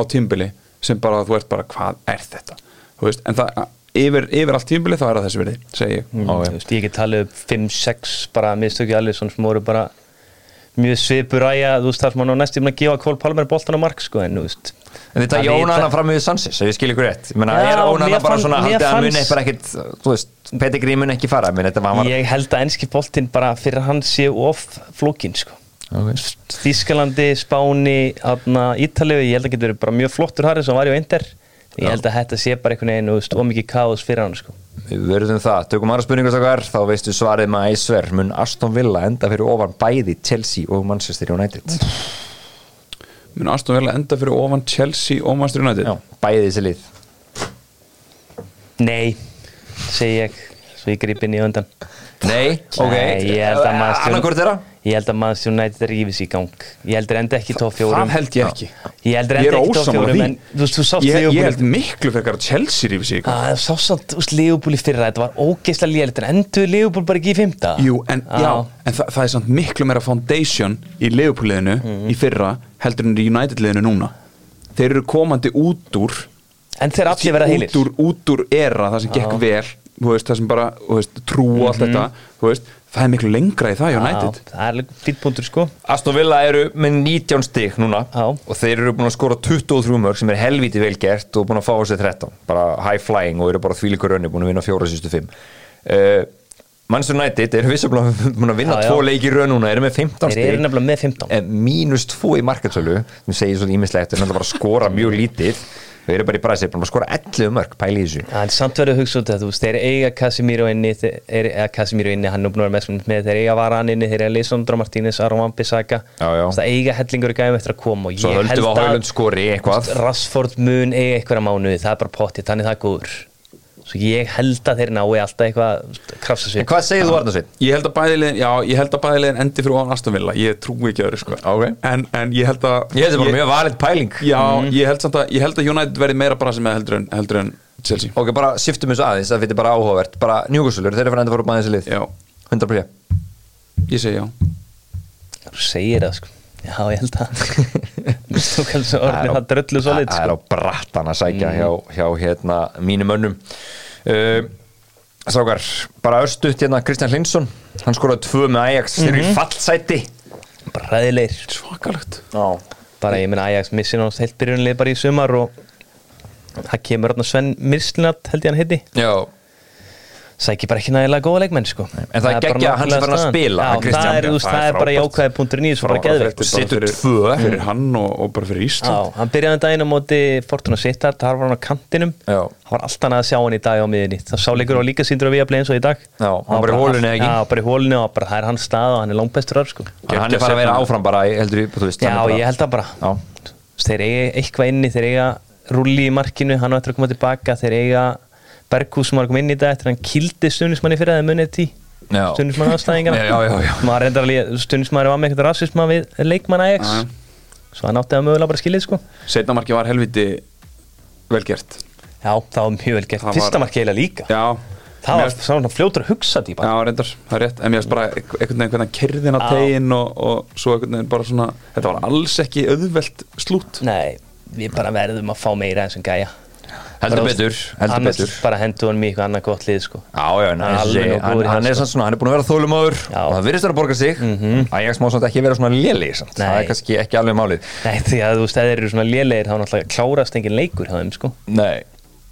á tímbili sem bara, þú ert bara, hvað er þetta, þú veist, en það, yfir, yfir allt tímbilið þá er það þessi verið, segi ég. Mm, þú veist, ég get talið upp 5-6 bara mistökja allir svona sem voru bara mjög svipur ræja, þú veist, þar sem hann á næstum að gefa Kól Palmer boltan á mark, sko, en þú veist. En þetta er vita- Ónana fram við Sanchez, ef ég skil ykkur rétt. Ég meina, Já, er Ónana mér bara fann- svona haldið að muni bara ekkit Þú veist, Pettigrí mun ekki fara? Þetta var Ég held að enski boltinn bara fyrir hann sé of flókin sko. Okay. Þískalandi, Spáni, Ítalíu, ég held að getur verið bara mjög flottur Harry sem var í Inder Ég held að þetta sé bara einhvern veginn, veist, ómikið káðs fyrir hann sko. Við verðum það, tökum aðra spurningu stakar Þá veistu svarið með æsver Mun Aston Villa enda fyrir ofan bæði Chelsea og Manchester United? Mun Aston Villa enda fyrir ofan Chelsea og Manchester United? Já, bæði þessi lið. Nei, segi ég Svo ég grip inn í undan. Nei, ok. Nei, ég held að maður Annarkvort þeirra Ég held að Manchester United rífis í gang. Ég heldur enda ekki tóf fjórum. Það held ég ekki. Ég Ég er enda ekki tóf fjórum. En þú veist, Ég, ég held miklu að Chelsea rífi sig í gang. Það sá samt, veist, Leopold í fyrra Þetta var ógeðslega lélitt En endur Leopold bara ekki í fymta Jú, en, já, en þa það er samt miklu meira foundation í Liverpool-liðinu Mhm. í fyrra heldur en í United-liðinu núna. Þeir eru komandi út úr En þeir allir verða heilir. út úr, út úr era það sem gekk vel veist, það sem bara, þú veist, trú og allt þetta þú veist, það er miklu lengra í það United. Já, Það er punktur sko. Aston Villa eru með 19 stig núna Já. og þeir eru búin að skora 23 mörg sem er helviti vel gert og búin að fá sér 13 bara high flying og eru bara þvílíkur önni búin að vinna fjóra sístu 5 uh, Manchester United eru vissulega [LAUGHS] búin að vinna Já, já. tvo leiki í raun núna eru með 15 Þeir eru stig nefnilega með 15 en mínus 2 í markatsölu sem segir svona ímislegt en það bara að skora mjög lítið þau eru bara í bræðsir, búin að skora 11 mörg pæli í þessu. Það er samt verið að hugsa út að þú veist, þeir eiga Casemiro inni, þeir, eða Casemiro inni, hann er búin að vera mest með, þeir eiga Varan inni, þeir eiga Lisandro Martínez, Aron já. það eiga hellingur í gæðum eftir að koma og ég held við á að eitthvað. Rassford mun eiga einhverja mánuði, það er bara pottið, þannig það er góður svo ég held að þeir nái alltaf eitthvað að krafsa En sig hvað segir þú Arnarsveit? Ég held að bæðilegin, já, ég held að bæðilegin endi fyrir ofan Aston Villa, ég trúi ekki öðru sko. Ok. en, en ég held að Ég held það bara mjög valið pæling. Já, ég held samt að, ég held að United verði meira bara sem heldur en, heldur en Chelsea. Ok, bara shiftum þessu aðeins, það fyrir bara áhugavert. Bara njúkusulur, þeir eru fyrir enda fóru bæðið þessi lið. Já, 100% ég segi já. Þú segir það sko já ég held að það dröllu svo lit Það er á sko. brattan að sækja hjá, hjá hérna mínum önnum uh, Strákar, bara örstuðt hérna Kristján Hlinsson Hann skoraði tvö með Ajax, þeir eru í fallsæti. Bara ræðilegir Svakalegt. Já. Bara ég minna Ajax missi nátt heilt byrjunlið bara í sumar og það kemur Sven Mirslinat held ég hann heiti. Já, sækir bara ekki nægilega góða leikmenn sko En það er bara geggjað að hann sé nákvæmlega farin að spila, Já, hann Kristján. það er, þú veist, Það er það er bara frábært. jákvæði punktur nýs og bara geðveikt fyrir- tvö. Fyrir hann og, og bara fyrir Já, Ísland hann byrjaði daginn á móti Fortuna Sittard, þar var hann á kantinum Já. það var alltaf annað að sjá hann í dag á miðinni það sá leikur á líka síndur á Viaplay eins og í dag Já, hann bara í holunni, ekki? Já, bara í hólunni og bara það er hans stað og hann er langbestur þar sko En hann er bara að vera áfram bara, við, Já, hann er bara- ég held það bara Já, þeir eiga rulli í markinu, hann á eftir að koma tilbaka þeir eiga Berghús sem var að koma inn í dag eftir að hann kildi stundismanni fyrir að það munið tí Já. Já, já, já. reyndar alveg, stundismann var með eitthvað rassisma við leikmann Ajax. Já, já. svo hann átti að mögulega bara skilið sko. Setna marki var helviti velgert Já, það var mjög vel gert, Það var- fyrsta marki eiginlega líka. Já. Það var svona fljótur að hugsa því Já, bara reyndar, það er rétt. En mér finnst bara einhvern veginn hvernig hann kerði hann á Já. tegin og, og svo einhvern veginn bara svona Þetta var alls ekki auðvelt slút. Nei, við bara verðum að fá meira eins og gæja heldur betur, heldur annars betur. bara hendur hann mjög annað gott lið sko. Já, já, en Hann er hann, nógu hann, hann, er samt svona, hann er búin að vera þólumóður Já. og það virðist að borga sig. Ajax má samt ekki vera svona samt. það er kannski ekki alveg málið. Nei, því að þú þeir eru svona lélegir þá náttúrulega klárast engin leikur hjá þeim sko. Nei,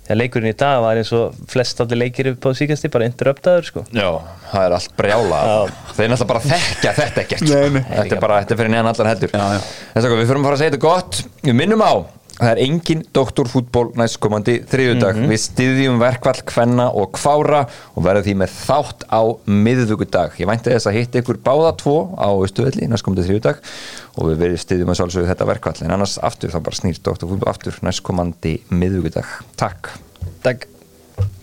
Þegar leikurinn í dag var eins og flest allir leikir upp á síkasti bara interruptaður sko. Já, það er allt brjála. Já. þeir náttúrulega bara þekkja þetta ekkert. Nei, nei. þetta er bara, þetta er fyrir neðan allar heldur Já, já. Þess að við fyrir að fara að segja þetta gott. Við minnum á Það er engin doktorfútból næstkomandi þriðjudag. Við styðjum verkvall kvenna og kvára og verðum því með þátt á miðvíkudag. Ég vænti þess að hitta ykkur báða tvo á Östuvelli næstkomandi þriðjudag og við verðum styðjum að sjálfsögðu þetta verkvall. En annars aftur þá bara snýr doktorfútból aftur næstkomandi miðvíkudag. Takk. Takk